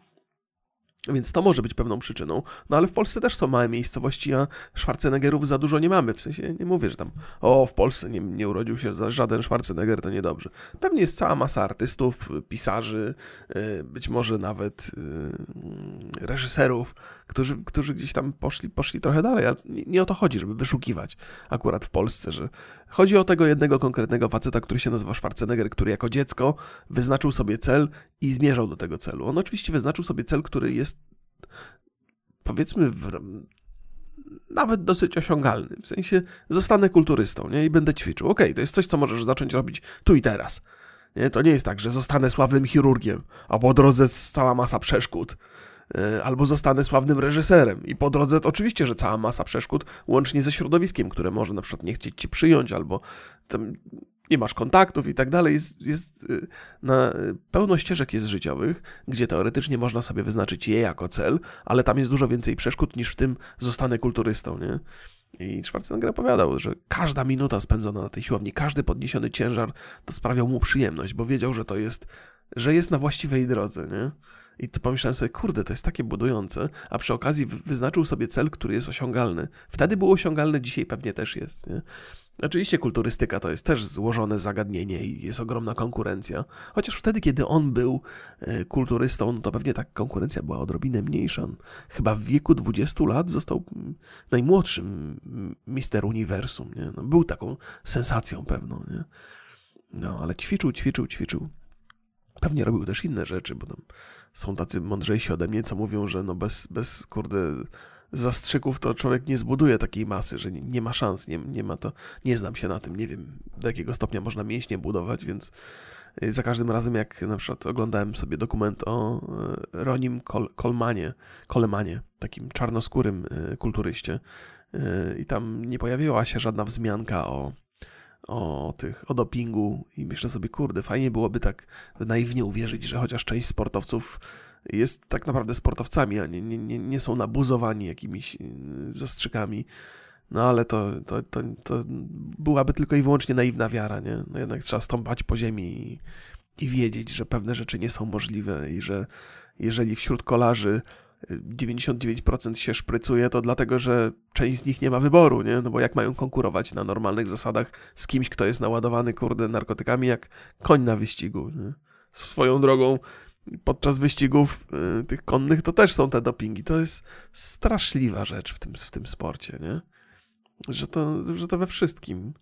Więc to może być pewną przyczyną. No ale w Polsce też są małe miejscowości, a Schwarzeneggerów za dużo nie mamy. W sensie nie mówię, że tam o, w Polsce nie, nie urodził się żaden Schwarzenegger, to niedobrze. Pewnie jest cała masa artystów, pisarzy, y, być może nawet y, reżyserów, którzy, którzy gdzieś tam poszli, poszli trochę dalej, ale nie, nie o to chodzi, żeby wyszukiwać akurat w Polsce, że chodzi o tego jednego konkretnego faceta, który się nazywa Schwarzenegger, który jako dziecko wyznaczył sobie cel i zmierzał do tego celu. On oczywiście wyznaczył sobie cel, który jest powiedzmy w, nawet dosyć osiągalny. W sensie zostanę kulturystą nie? i będę ćwiczył. Okej, okay, to jest coś, co możesz zacząć robić tu i teraz. Nie? To nie jest tak, że zostanę sławnym chirurgiem, a po drodze cała masa przeszkód. E, albo zostanę sławnym reżyserem. I po drodze to oczywiście, że cała masa przeszkód, łącznie ze środowiskiem, które może na przykład nie chcieć ci przyjąć, albo nie masz kontaktów i tak dalej. Jest, jest y, na, pełno ścieżek jest życiowych, gdzie teoretycznie można sobie wyznaczyć je jako cel, ale tam jest dużo więcej przeszkód niż w tym zostanę kulturystą, nie? I Schwarzenegger opowiadał, że każda minuta spędzona na tej siłowni, każdy podniesiony ciężar, to sprawiał mu przyjemność, bo wiedział, że to jest, że jest na właściwej drodze, nie? I to pomyślałem sobie, kurde, to jest takie budujące, a przy okazji wyznaczył sobie cel, który jest osiągalny. Wtedy był osiągalny, dzisiaj pewnie też jest. Nie? Oczywiście kulturystyka to jest też złożone zagadnienie i jest ogromna konkurencja. Chociaż wtedy, kiedy on był e, kulturystą, no to pewnie ta konkurencja była odrobinę mniejsza. Chyba w wieku 20 lat został mm, najmłodszym mister uniwersum. Nie? No, był taką sensacją pewną. Nie? No, ale ćwiczył, ćwiczył, ćwiczył. Pewnie robił też inne rzeczy, bo tam są tacy mądrzejsi ode mnie, co mówią, że no bez, bez kurde zastrzyków to człowiek nie zbuduje takiej masy, że nie, nie, ma szans, nie, nie ma to, nie znam się na tym, nie wiem do jakiego stopnia można mięśnie budować, więc y, za każdym razem jak na przykład oglądałem sobie dokument o y, Ronim Kol Kolmanie, Kolemanie, takim czarnoskórym y, kulturyście i tam nie pojawiła się żadna wzmianka o o tych, o dopingu i myślę sobie, kurde, fajnie byłoby tak naiwnie uwierzyć, że chociaż część sportowców jest tak naprawdę sportowcami, a nie, nie, nie, są nabuzowani jakimiś y, zastrzykami. No ale to, to, to, to byłaby tylko i wyłącznie naiwna wiara, nie? No jednak trzeba stąpać po ziemi i, i wiedzieć, że pewne rzeczy nie są możliwe i że jeżeli wśród kolarzy 99% się szprycuje, to dlatego, że część z nich nie ma wyboru, nie? No bo jak mają konkurować na normalnych zasadach z kimś, kto jest naładowany, kurde, narkotykami, jak koń na wyścigu, nie? Swoją drogą, podczas wyścigów y, tych konnych to też są te dopingi. To jest straszliwa rzecz w tym, w tym sporcie, nie? Że to, że to we wszystkim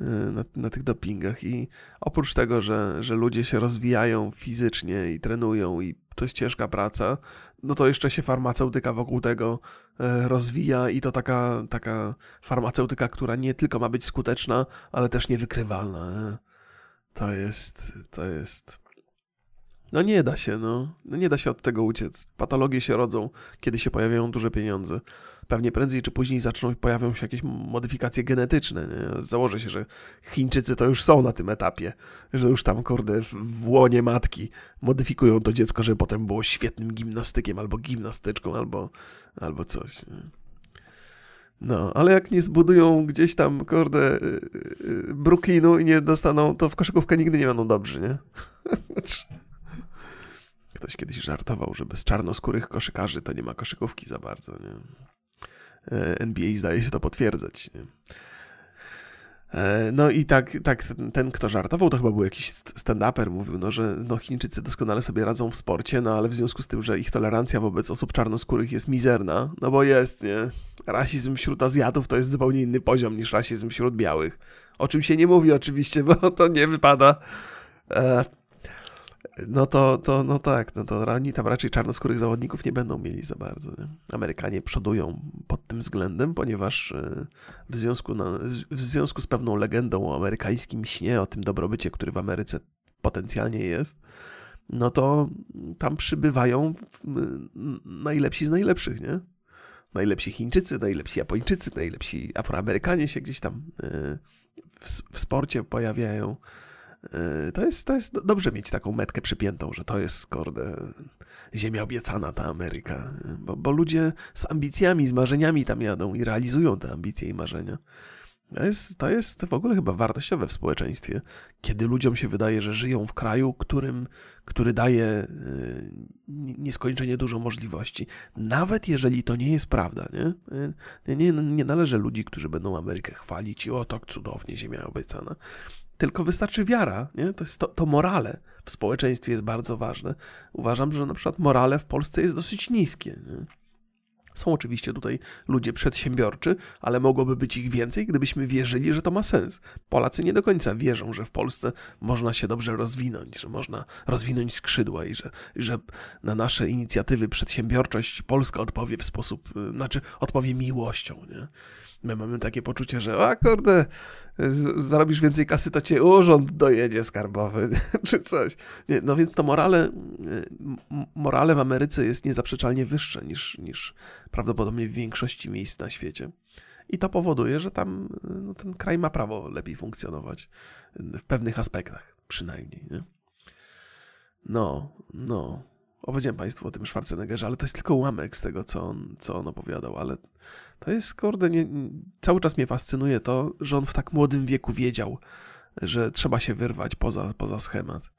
na, na, tych dopingach i oprócz tego, że, że ludzie się rozwijają fizycznie i trenują i to jest ciężka praca, no to jeszcze się farmaceutyka wokół tego e, rozwija i to taka, taka farmaceutyka, która nie tylko ma być skuteczna, ale też niewykrywalna. To jest, to jest No nie da się, no. no. Nie da się od tego uciec. Patologie się rodzą, kiedy się pojawiają duże pieniądze. Pewnie prędzej czy później zaczną pojawią się jakieś modyfikacje genetyczne. Nie? Założę się, że Chińczycy to już są na tym etapie, że już tam, kurde, w łonie matki modyfikują to dziecko, żeby potem było świetnym gimnastykiem albo gimnastyczką, albo, albo coś. Nie? No, ale jak nie zbudują gdzieś tam, kurde, y, y, Brooklynu i nie dostaną, to w koszykówkę nigdy nie będą dobrzy, nie? [laughs] Ktoś kiedyś żartował, że bez czarnoskórych koszykarzy to nie ma koszykówki za bardzo, nie? E, NBA zdaje się to potwierdzać? E, no i tak, tak ten, kto żartował, to chyba był jakiś stand-uper, mówił, no, że no, Chińczycy doskonale sobie radzą w sporcie, no ale w związku z tym, że ich tolerancja wobec osób czarnoskórych jest mizerna, no bo jest, nie? Rasizm wśród Azjatów to jest zupełnie inny poziom niż rasizm wśród białych. O czym się nie mówi oczywiście, bo to nie wypada. E, no to, to no tak, no to oni tam raczej czarnoskórych zawodników nie będą mieli za bardzo. Nie? Amerykanie przodują pod tym względem, ponieważ e, w związku, na, w związku z pewną legendą o amerykańskim śnie, o tym dobrobycie, który w Ameryce potencjalnie jest, no to tam przybywają najlepsi z najlepszych, nie? Najlepsi Chińczycy, najlepsi Japończycy, najlepsi Afroamerykanie się gdzieś tam e, w, w sporcie pojawiają. E, to jest, to jest dobrze mieć taką metkę przypiętą, że to jest, kurde, ziemia obiecana, ta Ameryka. Bo, bo ludzie z ambicjami, z marzeniami tam jadą i realizują te ambicje i marzenia. To jest, to jest w ogóle chyba wartościowe w społeczeństwie, kiedy ludziom się wydaje, że żyją w kraju, którym, który daje e, nieskończenie dużo możliwości. Nawet jeżeli to nie jest prawda, nie? E, nie, nie należy ludzi, którzy będą Amerykę chwalić i o, tak cudownie ziemia obiecana tylko wystarczy wiara, nie? To, jest to, to morale w społeczeństwie jest bardzo ważne. Uważam, że na przykład morale w Polsce jest dosyć niskie. Nie? Są oczywiście tutaj ludzie przedsiębiorczy, ale mogłoby być ich więcej, gdybyśmy wierzyli, że to ma sens. Polacy nie do końca wierzą, że w Polsce można się dobrze rozwinąć, że można rozwinąć skrzydła i że, że na nasze inicjatywy przedsiębiorczość Polska odpowie w sposób, znaczy odpowie miłością. Nie? My mamy takie poczucie, że a kurde, zarobisz więcej kasy, to cię urząd dojedzie skarbowy, [laughs] czy coś. Nie, no więc to morale, morale w Ameryce jest niezaprzeczalnie wyższe niż, niż prawdopodobnie w większości miejsc na świecie. I to powoduje, że tam no, ten kraj ma prawo lepiej funkcjonować. W pewnych aspektach przynajmniej. Nie? No, no. Opowiedziałem Państwu o tym Schwarzeneggerze, ale to jest tylko ułamek z tego, co on, co on opowiadał, ale to jest, kurde, nie, cały czas mnie fascynuje to, że on w tak młodym wieku wiedział, że trzeba się wyrwać poza, poza schemat.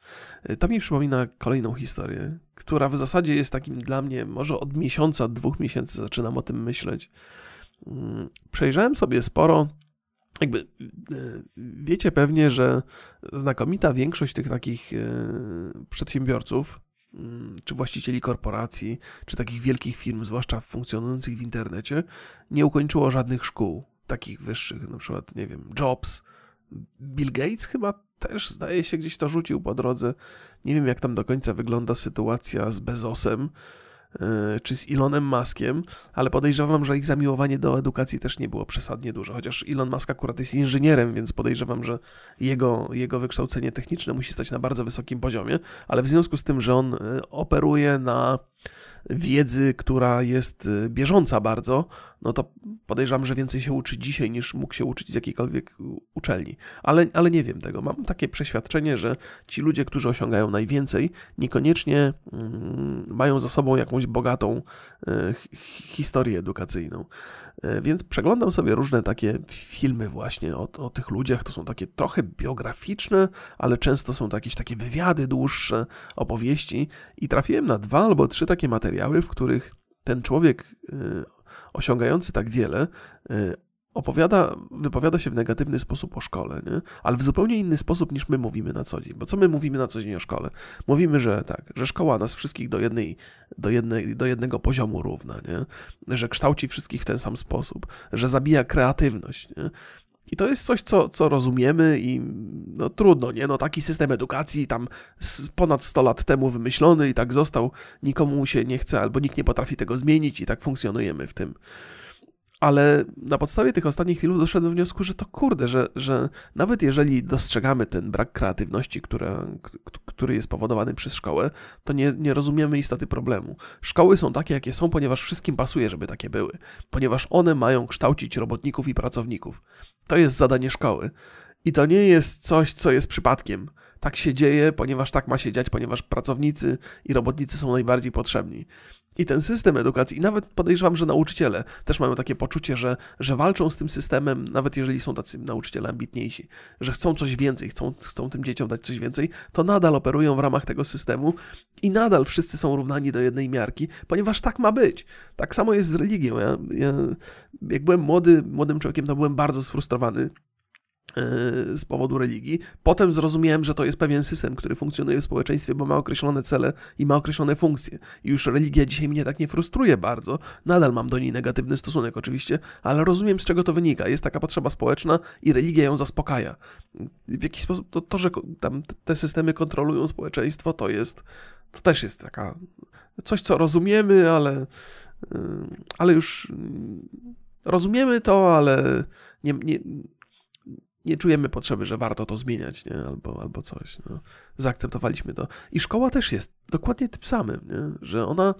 To mi przypomina kolejną historię, która w zasadzie jest takim dla mnie, może od miesiąca, dwóch miesięcy zaczynam o tym myśleć. Mm, przejrzałem sobie sporo jakby e, wiecie pewnie, że znakomita większość tych takich przedsiębiorców czy właścicieli korporacji, czy takich wielkich firm, zwłaszcza funkcjonujących w internecie, nie ukończyło żadnych szkół takich wyższych, na przykład, nie wiem, Jobs, Bill Gates chyba też zdaje się gdzieś to rzucił po drodze. Nie wiem, jak tam do końca wygląda sytuacja z Bezosem, czy z Elonem Muskiem, ale podejrzewam, że ich zamiłowanie do edukacji też nie było przesadnie duże, chociaż Elon Musk akurat jest inżynierem, więc podejrzewam, że jego, jego wykształcenie techniczne musi stać na bardzo wysokim poziomie, ale w związku z tym, że on e, operuje na wiedzy, która jest y, bieżąca bardzo, no to podejrzewam, że więcej się uczy dzisiaj niż mógł się uczyć z jakiejkolwiek uczelni. Ale, ale nie wiem tego. Mam takie przeświadczenie, że ci ludzie, którzy osiągają najwięcej, niekoniecznie mm, mają za sobą jakąś bogatą y, historię edukacyjną. Y, więc przeglądam sobie różne takie filmy właśnie o, o tych ludziach. To są takie trochę biograficzne, ale często są to jakieś takie wywiady dłuższe, opowieści i trafiłem na dwa albo trzy takie materiały, w których ten człowiek y, osiągający tak wiele y, opowiada, wypowiada się w negatywny sposób o szkole, nie? ale w zupełnie inny sposób niż my mówimy na co dzień. Bo co my mówimy na co dzień o szkole? Mówimy, że tak, że szkoła nas wszystkich do, jednej, do, jednej, do jednego poziomu równa, nie? że kształci wszystkich w ten sam sposób, że zabija kreatywność. Nie? I to jest coś, co, co rozumiemy i no trudno, nie? No taki system edukacji tam ponad 100 lat temu wymyślony i tak został, nikomu się nie chce albo nikt nie potrafi tego zmienić i tak funkcjonujemy w tym. Ale na podstawie tych ostatnich filmów doszedłem do wniosku, że to kurde, że, że nawet jeżeli dostrzegamy ten brak kreatywności, który jest powodowany przez szkołę, to nie, nie rozumiemy istoty problemu. Szkoły są takie, jakie są, ponieważ wszystkim pasuje, żeby takie były, ponieważ one mają kształcić robotników i pracowników. To jest zadanie szkoły. I to nie jest coś, co jest przypadkiem. Tak się dzieje, ponieważ tak ma się dziać, ponieważ pracownicy i robotnicy są najbardziej potrzebni. I ten system edukacji, i nawet podejrzewam, że nauczyciele też mają takie poczucie, że, że walczą z tym systemem, nawet jeżeli są tacy nauczyciele ambitniejsi, że chcą coś więcej, chcą, chcą tym dzieciom dać coś więcej, to nadal operują w ramach tego systemu i nadal wszyscy są równani do jednej miarki, ponieważ tak ma być. Tak samo jest z religią. Ja, ja jak byłem młody, młodym człowiekiem, to byłem bardzo sfrustrowany z powodu religii. Potem zrozumiałem, że to jest pewien system, który funkcjonuje w społeczeństwie, bo ma określone cele i ma określone funkcje. I już religia dzisiaj mnie tak nie frustruje bardzo. Nadal mam do niej negatywny stosunek oczywiście, ale rozumiem z czego to wynika. Jest taka potrzeba społeczna i religia ją zaspokaja. W jakiś sposób to, to że tam te systemy kontrolują społeczeństwo, to jest, to też jest taka coś, co rozumiemy, ale, e, ale już rozumiemy to, ale nie, nie nie czujemy potrzeby, że warto to zmieniać, nie? Albo, albo coś. No. Zaakceptowaliśmy to. I szkoła też jest dokładnie tym samym, nie? Że, ona,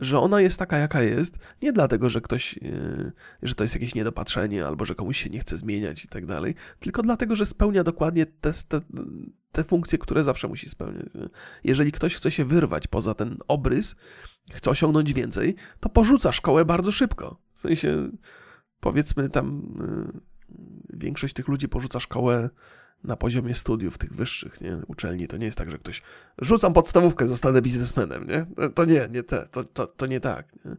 że ona jest taka, jaka jest, nie dlatego, że ktoś, yy, że to jest jakieś niedopatrzenie, albo że komuś się nie chce zmieniać i tak dalej, tylko dlatego, że spełnia dokładnie te, te, te funkcje, które zawsze musi spełniać. Jeżeli ktoś chce się wyrwać poza ten obrys, chce osiągnąć więcej, to porzuca szkołę bardzo szybko. W sensie, powiedzmy tam... Yy, większość tych ludzi porzuca szkołę na poziomie studiów tych wyższych, nie? Uczelni. To nie jest tak, że ktoś rzucam podstawówkę, zostanę biznesmenem, nie? To nie, nie te, to, to, to nie tak. Nie?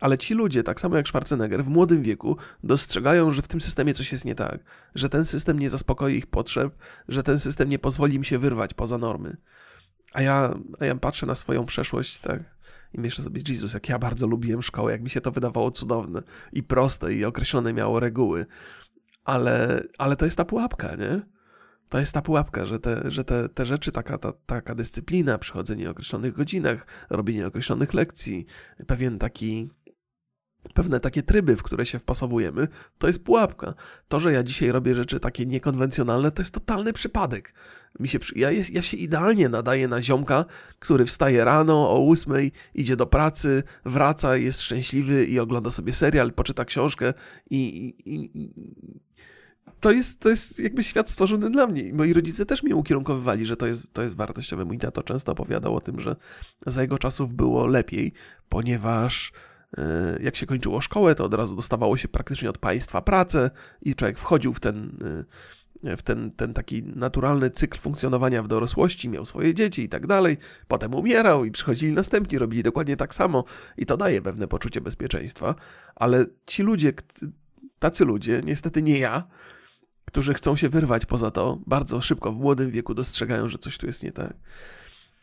Ale ci ludzie, tak samo jak Schwarzenegger, w młodym wieku dostrzegają, że w tym systemie coś jest nie tak, że ten system nie zaspokoi ich potrzeb, że ten system nie pozwoli im się wyrwać poza normy. A ja, a ja patrzę na swoją przeszłość, tak, i myślę sobie, Jezus, jak ja bardzo lubiłem szkołę, jak mi się to wydawało cudowne i proste i określone miało reguły ale, ale to jest ta pułapka, nie? To jest ta pułapka, że te, że te, te rzeczy, taka, ta, taka dyscyplina, przychodzenie o określonych godzinach, robienie określonych lekcji, pewien taki pewne takie tryby, w które się wpasowujemy, to jest pułapka. To, że ja dzisiaj robię rzeczy takie niekonwencjonalne, to jest totalny przypadek. Mi się, ja, jest, ja się idealnie nadaję na ziomka, który wstaje rano o ósmej, idzie do pracy, wraca, jest szczęśliwy i ogląda sobie serial, poczyta książkę i, i, i to jest, to jest jakby świat stworzony dla mnie. Moi rodzice też mnie ukierunkowywali, że to jest, to jest wartościowe. Mój tato często opowiadał o tym, że za jego czasów było lepiej, ponieważ e, jak się kończyło szkołę, to od razu dostawało się praktycznie od państwa pracę i człowiek wchodził w ten, e, w ten, ten taki naturalny cykl funkcjonowania w dorosłości, miał swoje dzieci i tak dalej, potem umierał i przychodzili następni, robili dokładnie tak samo i to daje pewne poczucie bezpieczeństwa, ale ci ludzie, tacy ludzie, niestety nie ja, którzy chcą się wyrwać poza to, bardzo szybko w młodym wieku dostrzegają, że coś tu jest nie tak.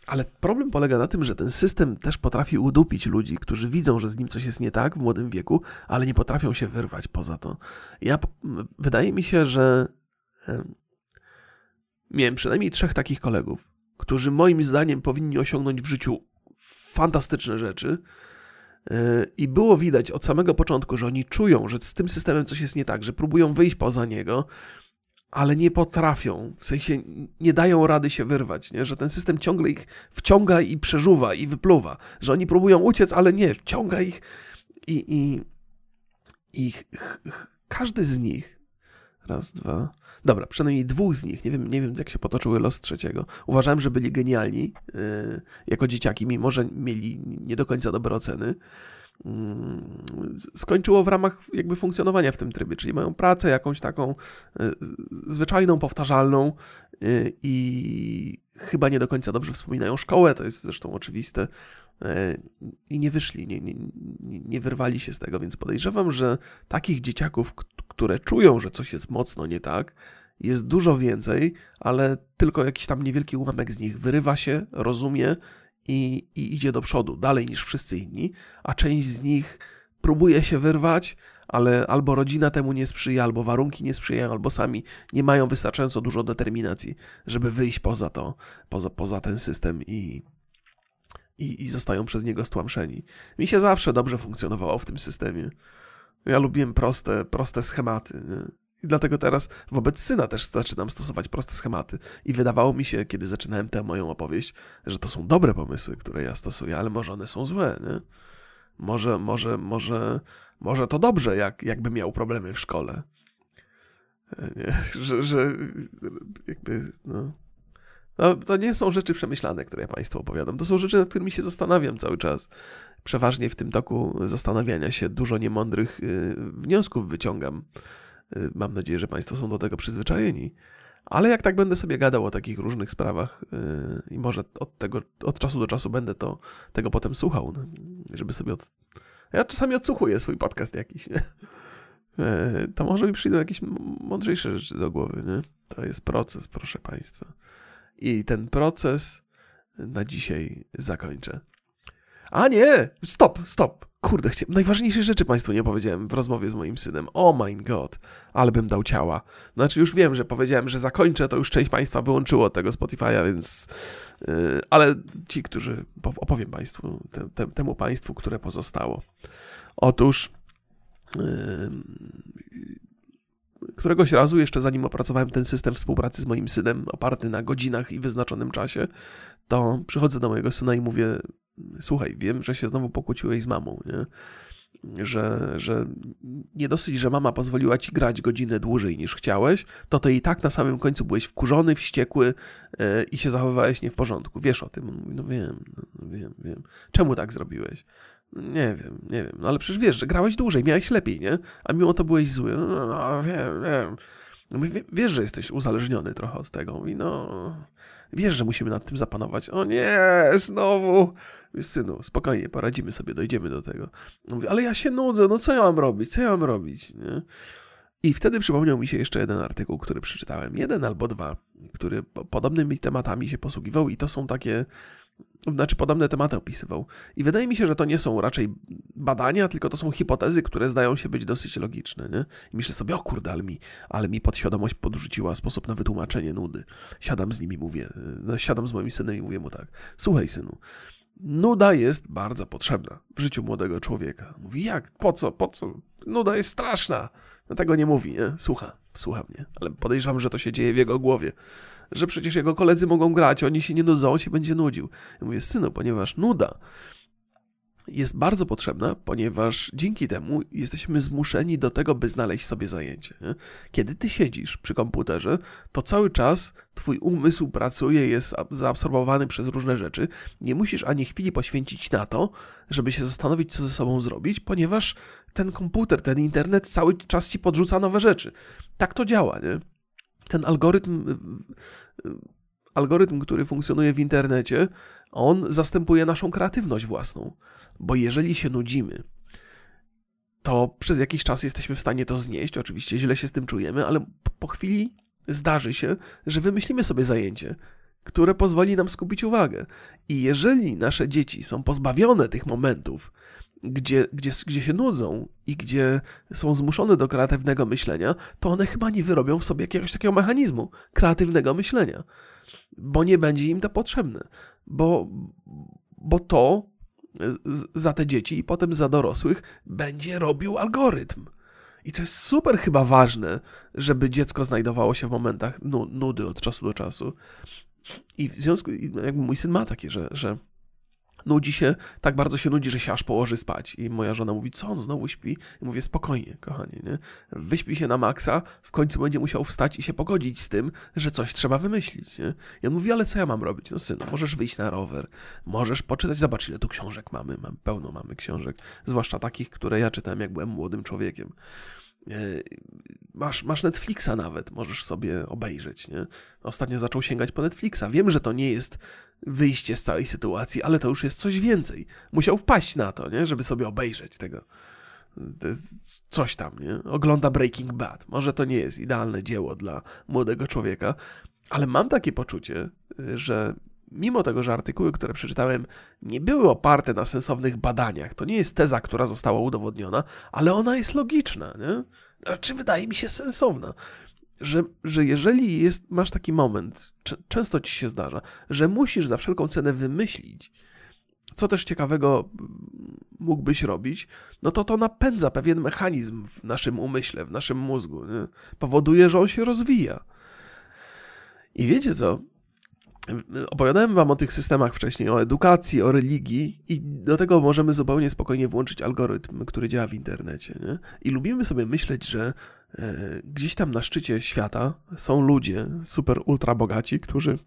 Ale problem polega na tym, że ten system też potrafi udupić ludzi, którzy widzą, że z nim coś jest nie tak w młodym wieku, ale nie potrafią się wyrwać poza to. Ja, wydaje mi się, że miałem przynajmniej trzech takich kolegów, którzy moim zdaniem powinni osiągnąć w życiu fantastyczne rzeczy, i było widać od samego początku, że oni czują, że z tym systemem coś jest nie tak, że próbują wyjść poza niego, ale nie potrafią, w sensie nie dają rady się wyrwać, nie? że ten system ciągle ich wciąga i przeżuwa i wypluwa, że oni próbują uciec, ale nie, wciąga ich i, i, i każdy z nich, raz, dwa, dobra, przynajmniej dwóch z nich, nie wiem, nie wiem jak się potoczyły los trzeciego, uważałem, że byli genialni yy, jako dzieciaki, mimo że mieli nie do końca dobre oceny, Mm, skończyło w ramach jakby funkcjonowania w tym trybie, czyli mają pracę jakąś taką e, zwyczajną, powtarzalną e, i chyba nie do końca dobrze wspominają szkołę, to jest zresztą oczywiste, i nie wyszli, nie, nie, nie wyrwali się z tego, więc podejrzewam, że takich dzieciaków, które czują, że coś jest mocno nie tak, jest dużo więcej, ale tylko jakiś tam niewielki ułamek z nich wyrywa się, rozumie i, i idzie do przodu, dalej niż wszyscy inni, a część z nich próbuje się wyrwać, ale albo rodzina temu nie sprzyja, albo warunki nie sprzyjają, albo sami nie mają wystarczająco dużo determinacji, żeby wyjść poza to, poza, poza ten system i, i, i zostają przez niego stłamszeni. Mi się zawsze dobrze funkcjonowało w tym systemie. Ja lubiłem proste, proste schematy. Nie? I dlatego teraz wobec syna też zaczynam stosować proste schematy. I wydawało mi się, kiedy zaczynałem tę moją opowieść, że to są dobre pomysły, które ja stosuję, ale może one są złe, nie? Może, może, może, może to dobrze, jak, jakby miał problemy w szkole. E, nie? [laughs] Że, że jakby, no. no. To nie są rzeczy przemyślane, które ja Państwu opowiadam. To są rzeczy, nad którymi się zastanawiam cały czas. Przeważnie w tym toku zastanawiania się dużo niemądrych y, wniosków wyciągam Y, mam nadzieję, że Państwo są do tego przyzwyczajeni. Ale jak tak będę sobie gadał o takich różnych sprawach yy, i może od tego, od czasu do czasu będę to, tego potem słuchał, no, żeby sobie od... Ja czasami odsłuchuję swój podcast jakiś, nie? Yy, to może mi przyjdą jakieś mądrzejsze rzeczy do głowy, nie? To jest proces, proszę Państwa. I ten proces na dzisiaj zakończę. A nie! Stop, stop! Kurde, chciałem... najważniejsze rzeczy Państwu nie powiedziałem w rozmowie z moim synem. Oh my god, ale bym dał ciała. Znaczy już wiem, że powiedziałem, że zakończę, to już część Państwa wyłączyło tego Spotify'a, więc... Yy, ale ci, którzy... opowiem Państwu, te, te, temu Państwu, które pozostało. Otóż... Yy, któregoś razu, jeszcze zanim opracowałem ten system współpracy z moim synem, oparty na godzinach i wyznaczonym czasie, to przychodzę do mojego syna i mówię: słuchaj, wiem, że się znowu pokłóciłeś z mamą, nie? Że, że nie dosyć, że mama pozwoliła ci grać godzinę dłużej niż chciałeś, to ty i tak na samym końcu byłeś wkurzony, wściekły yy, i się zachowywałeś nie w porządku. Wiesz o tym? mówi, no wiem, no wiem, wiem. Czemu tak zrobiłeś? Nie wiem, nie wiem. No ale przecież wiesz, że grałeś dłużej, miałeś lepiej, nie? A mimo to byłeś zły. No, no wiem, wiem. Mówi, wiesz, że jesteś uzależniony trochę od tego. Mówi, no, wiesz, że musimy nad tym zapanować. O nie, znowu. Synu, spokojnie, poradzimy sobie, dojdziemy do tego. Mówi, ale ja się nudzę, no co ja mam robić, co ja mam robić, nie? I wtedy przypomniał mi się jeszcze jeden artykuł, który przeczytałem, jeden albo dwa, który podobnymi tematami się posługiwał i to są takie znaczy podobne tematy opisywał. I wydaje mi się, że to nie są raczej badania, tylko to są hipotezy, które zdają się być dosyć logiczne. Nie? I myślę sobie, o kurde, ale mi, ale mi podświadomość podrzuciła sposób na wytłumaczenie nudy. Siadam z nimi, mówię, no, siadam z moim synem i mówię mu tak, słuchaj synu, nuda jest bardzo potrzebna w życiu młodego człowieka. Mówi, jak, po co, po co? Nuda jest straszna. No tego nie mówi, nie? Słucha, słucha mnie, ale podejrzewam, że to się dzieje w jego głowie że przecież jego koledzy mogą grać, oni się nie nudzą, on się będzie nudził. Ja mówię, synu, ponieważ nuda jest bardzo potrzebna, ponieważ dzięki temu jesteśmy zmuszeni do tego, by znaleźć sobie zajęcie. Kiedy ty siedzisz przy komputerze, to cały czas twój umysł pracuje, jest zaabsorbowany przez różne rzeczy. Nie musisz ani chwili poświęcić na to, żeby się zastanowić, co ze sobą zrobić, ponieważ ten komputer, ten internet cały czas ci podrzuca nowe rzeczy. Tak to działa, nie? Ten algorytm, y, y, algorytm, który funkcjonuje w internecie, on zastępuje naszą kreatywność własną. Bo jeżeli się nudzimy, to przez jakiś czas jesteśmy w stanie to znieść. Oczywiście źle się z tym czujemy, ale po chwili zdarzy się, że wymyślimy sobie zajęcie, które pozwoli nam skupić uwagę. I jeżeli nasze dzieci są pozbawione tych momentów, gdzie, gdzie, gdzie się nudzą i gdzie są zmuszone do kreatywnego myślenia, to one chyba nie wyrobią w sobie jakiegoś takiego mechanizmu kreatywnego myślenia, bo nie będzie im to potrzebne, bo, bo to za te dzieci i potem za dorosłych będzie robił algorytm. I to jest super chyba ważne, żeby dziecko znajdowało się w momentach nudy od czasu do czasu. I w związku, jakby mój syn ma takie, że, że nudzi się, tak bardzo się nudzi, że się aż położy spać. I moja żona mówi, co on znowu śpi? I mówię, spokojnie, kochanie, nie? Wyśpi się na maksa, w końcu będzie musiał wstać i się pogodzić z tym, że coś trzeba wymyślić, nie? I on mówi, ale co ja mam robić? No synu, możesz wyjść na rower, możesz poczytać, zobacz ile tu książek mamy, mam pełno mamy książek, zwłaszcza takich, które ja czytałem, jak byłem młodym człowiekiem. E, masz, masz Netflixa nawet, możesz sobie obejrzeć, nie? Ostatnio zaczął sięgać po Netflixa. Wiem, że to nie jest wyjście z całej sytuacji, ale to już jest coś więcej. Musiał wpaść na to, nie? Żeby sobie obejrzeć tego. Coś tam, nie? Ogląda Breaking Bad. Może to nie jest idealne dzieło dla młodego człowieka, ale mam takie poczucie, że mimo tego, że artykuły, które przeczytałem, nie były oparte na sensownych badaniach, to nie jest teza, która została udowodniona, ale ona jest logiczna, nie? Czy wydaje mi się sensowna? Że, że jeżeli jest, masz taki moment, często ci się zdarza, że musisz za wszelką cenę wymyślić, co też ciekawego mógłbyś robić, no to to napędza pewien mechanizm w naszym umyśle, w naszym mózgu. Nie? Powoduje, że on się rozwija. I wiecie co? Opowiadałem wam o tych systemach wcześniej, o edukacji, o religii i do tego możemy zupełnie spokojnie włączyć algorytm, który działa w internecie. Nie? I lubimy sobie myśleć, że e, gdzieś tam na szczycie świata są ludzie super ultra bogaci, którzy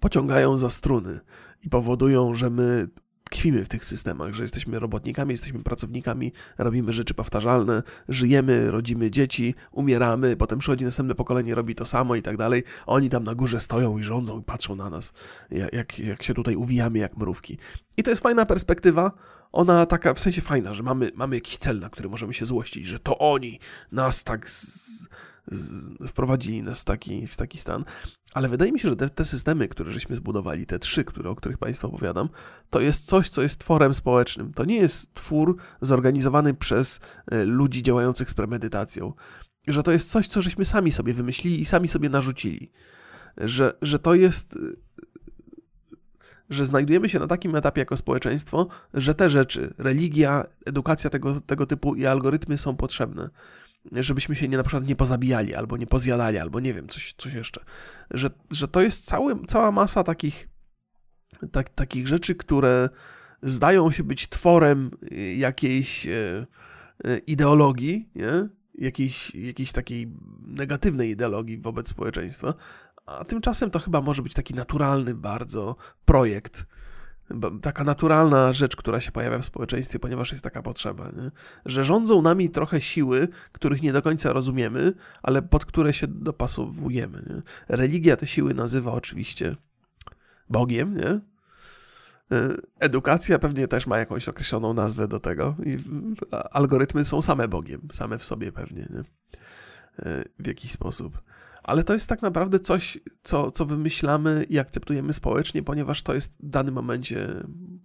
pociągają za struny i powodują, że my tkwimy w tych systemach, że jesteśmy robotnikami, jesteśmy pracownikami, robimy rzeczy powtarzalne, żyjemy, rodzimy dzieci, umieramy, potem przychodzi następne pokolenie, robi to samo i tak dalej. Oni tam na górze stoją i rządzą i patrzą na nas, jak, jak się tutaj uwijamy jak mrówki. I to jest fajna perspektywa, ona taka w sensie fajna, że mamy, mamy jakiś cel, na który możemy się złościć, że to oni nas tak z, wprowadzili nas w taki, w taki stan. Ale wydaje mi się, że te, te, systemy, które żeśmy zbudowali, te trzy, które, o których Państwu opowiadam, to jest coś, co jest tworem społecznym. To nie jest twór zorganizowany przez e, ludzi działających z premedytacją. Że to jest coś, co żeśmy sami sobie wymyślili i sami sobie narzucili. Że, że to jest. Że znajdujemy się na takim etapie jako społeczeństwo, że te rzeczy, religia, edukacja tego, tego typu i algorytmy są potrzebne żebyśmy się nie, na przykład nie pozabijali, albo nie pozjadali, albo nie wiem, coś, coś jeszcze. Że, że to jest cały, cała masa takich, tak, takich rzeczy, które zdają się być tworem jakiejś e, e, ideologii, nie? Jakiejś, jakiejś takiej negatywnej ideologii wobec społeczeństwa, a tymczasem to chyba może być taki naturalny bardzo projekt, taka naturalna rzecz, która się pojawia w społeczeństwie, ponieważ jest taka potrzeba, nie? że rządzą nami trochę siły, których nie do końca rozumiemy, ale pod które się dopasowujemy. Nie? Religia te siły nazywa oczywiście Bogiem, nie? E, edukacja pewnie też ma jakąś określoną nazwę do tego i algorytmy są same Bogiem, same w sobie pewnie, nie? E, w jakiś sposób ale to jest tak naprawdę coś, co, co wymyślamy i akceptujemy społecznie, ponieważ to jest w danym momencie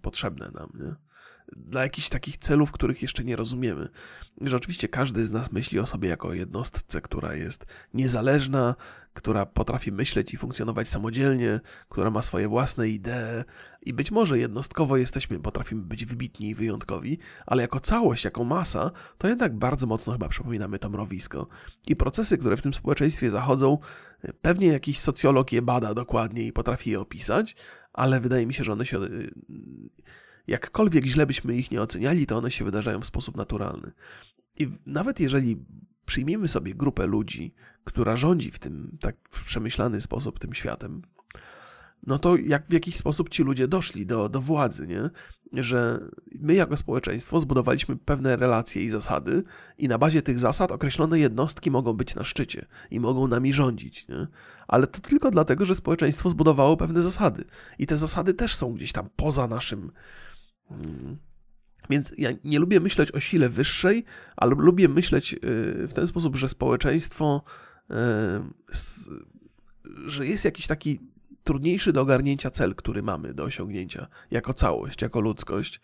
potrzebne nam. Nie? Dla jakichś takich celów, których jeszcze nie rozumiemy. Że oczywiście każdy z nas myśli o sobie jako o jednostce, która jest niezależna, która potrafi myśleć i funkcjonować samodzielnie, która ma swoje własne idee i być może jednostkowo jesteśmy, potrafimy być wybitni i wyjątkowi, ale jako całość, jako masa, to jednak bardzo mocno chyba przypominamy to mrowisko. I procesy, które w tym społeczeństwie zachodzą, pewnie jakiś socjolog je bada dokładnie i potrafi je opisać, ale wydaje mi się, że one się jakkolwiek źle byśmy ich nie oceniali, to one się wydarzają w sposób naturalny. I nawet jeżeli przyjmiemy sobie grupę ludzi, która rządzi w tym tak w przemyślany sposób tym światem, no to jak w jakiś sposób ci ludzie doszli do, do władzy, nie? Że my jako społeczeństwo zbudowaliśmy pewne relacje i zasady i na bazie tych zasad określone jednostki mogą być na szczycie i mogą nami rządzić, nie? Ale to tylko dlatego, że społeczeństwo zbudowało pewne zasady i te zasady też są gdzieś tam poza naszym więc ja nie lubię myśleć o sile wyższej, ale lubię myśleć y, w ten sposób, że społeczeństwo, y, że jest jakiś taki trudniejszy do ogarnięcia cel, który mamy do osiągnięcia jako całość, jako ludzkość,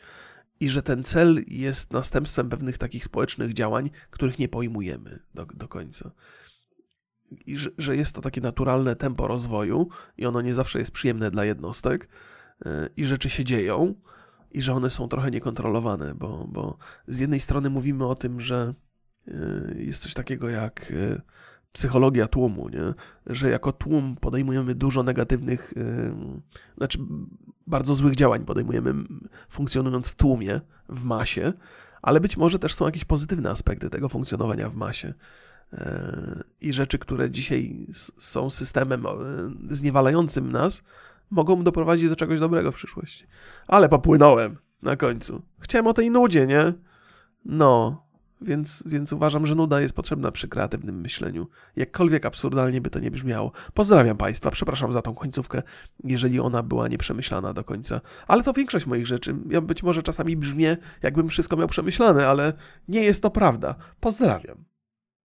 i że ten cel jest następstwem pewnych takich społecznych działań, których nie pojmujemy do, do końca. I że, że jest to takie naturalne tempo rozwoju, i ono nie zawsze jest przyjemne dla jednostek, y, i rzeczy się dzieją i że one są trochę niekontrolowane, bo, bo z jednej strony mówimy o tym, że y, jest coś takiego jak y, psychologia tłumu, nie? że jako tłum podejmujemy dużo negatywnych, y, znaczy bardzo złych działań podejmujemy funkcjonując w tłumie, w masie, ale być może też są jakieś pozytywne aspekty tego funkcjonowania w masie. I rzeczy, które dzisiaj są systemem zniewalającym nas, mogą doprowadzić do czegoś dobrego w przyszłości. Ale popłynąłem na końcu. Chciałem o tej nudzie, nie? No, więc, więc uważam, że nuda jest potrzebna przy kreatywnym myśleniu. Jakkolwiek absurdalnie by to nie brzmiało. Pozdrawiam Państwa, przepraszam za tą końcówkę, jeżeli ona była nieprzemyślana do końca. Ale to większość moich rzeczy. Ja być może czasami brzmię, jakbym wszystko miał przemyślane, ale nie jest to prawda. Pozdrawiam.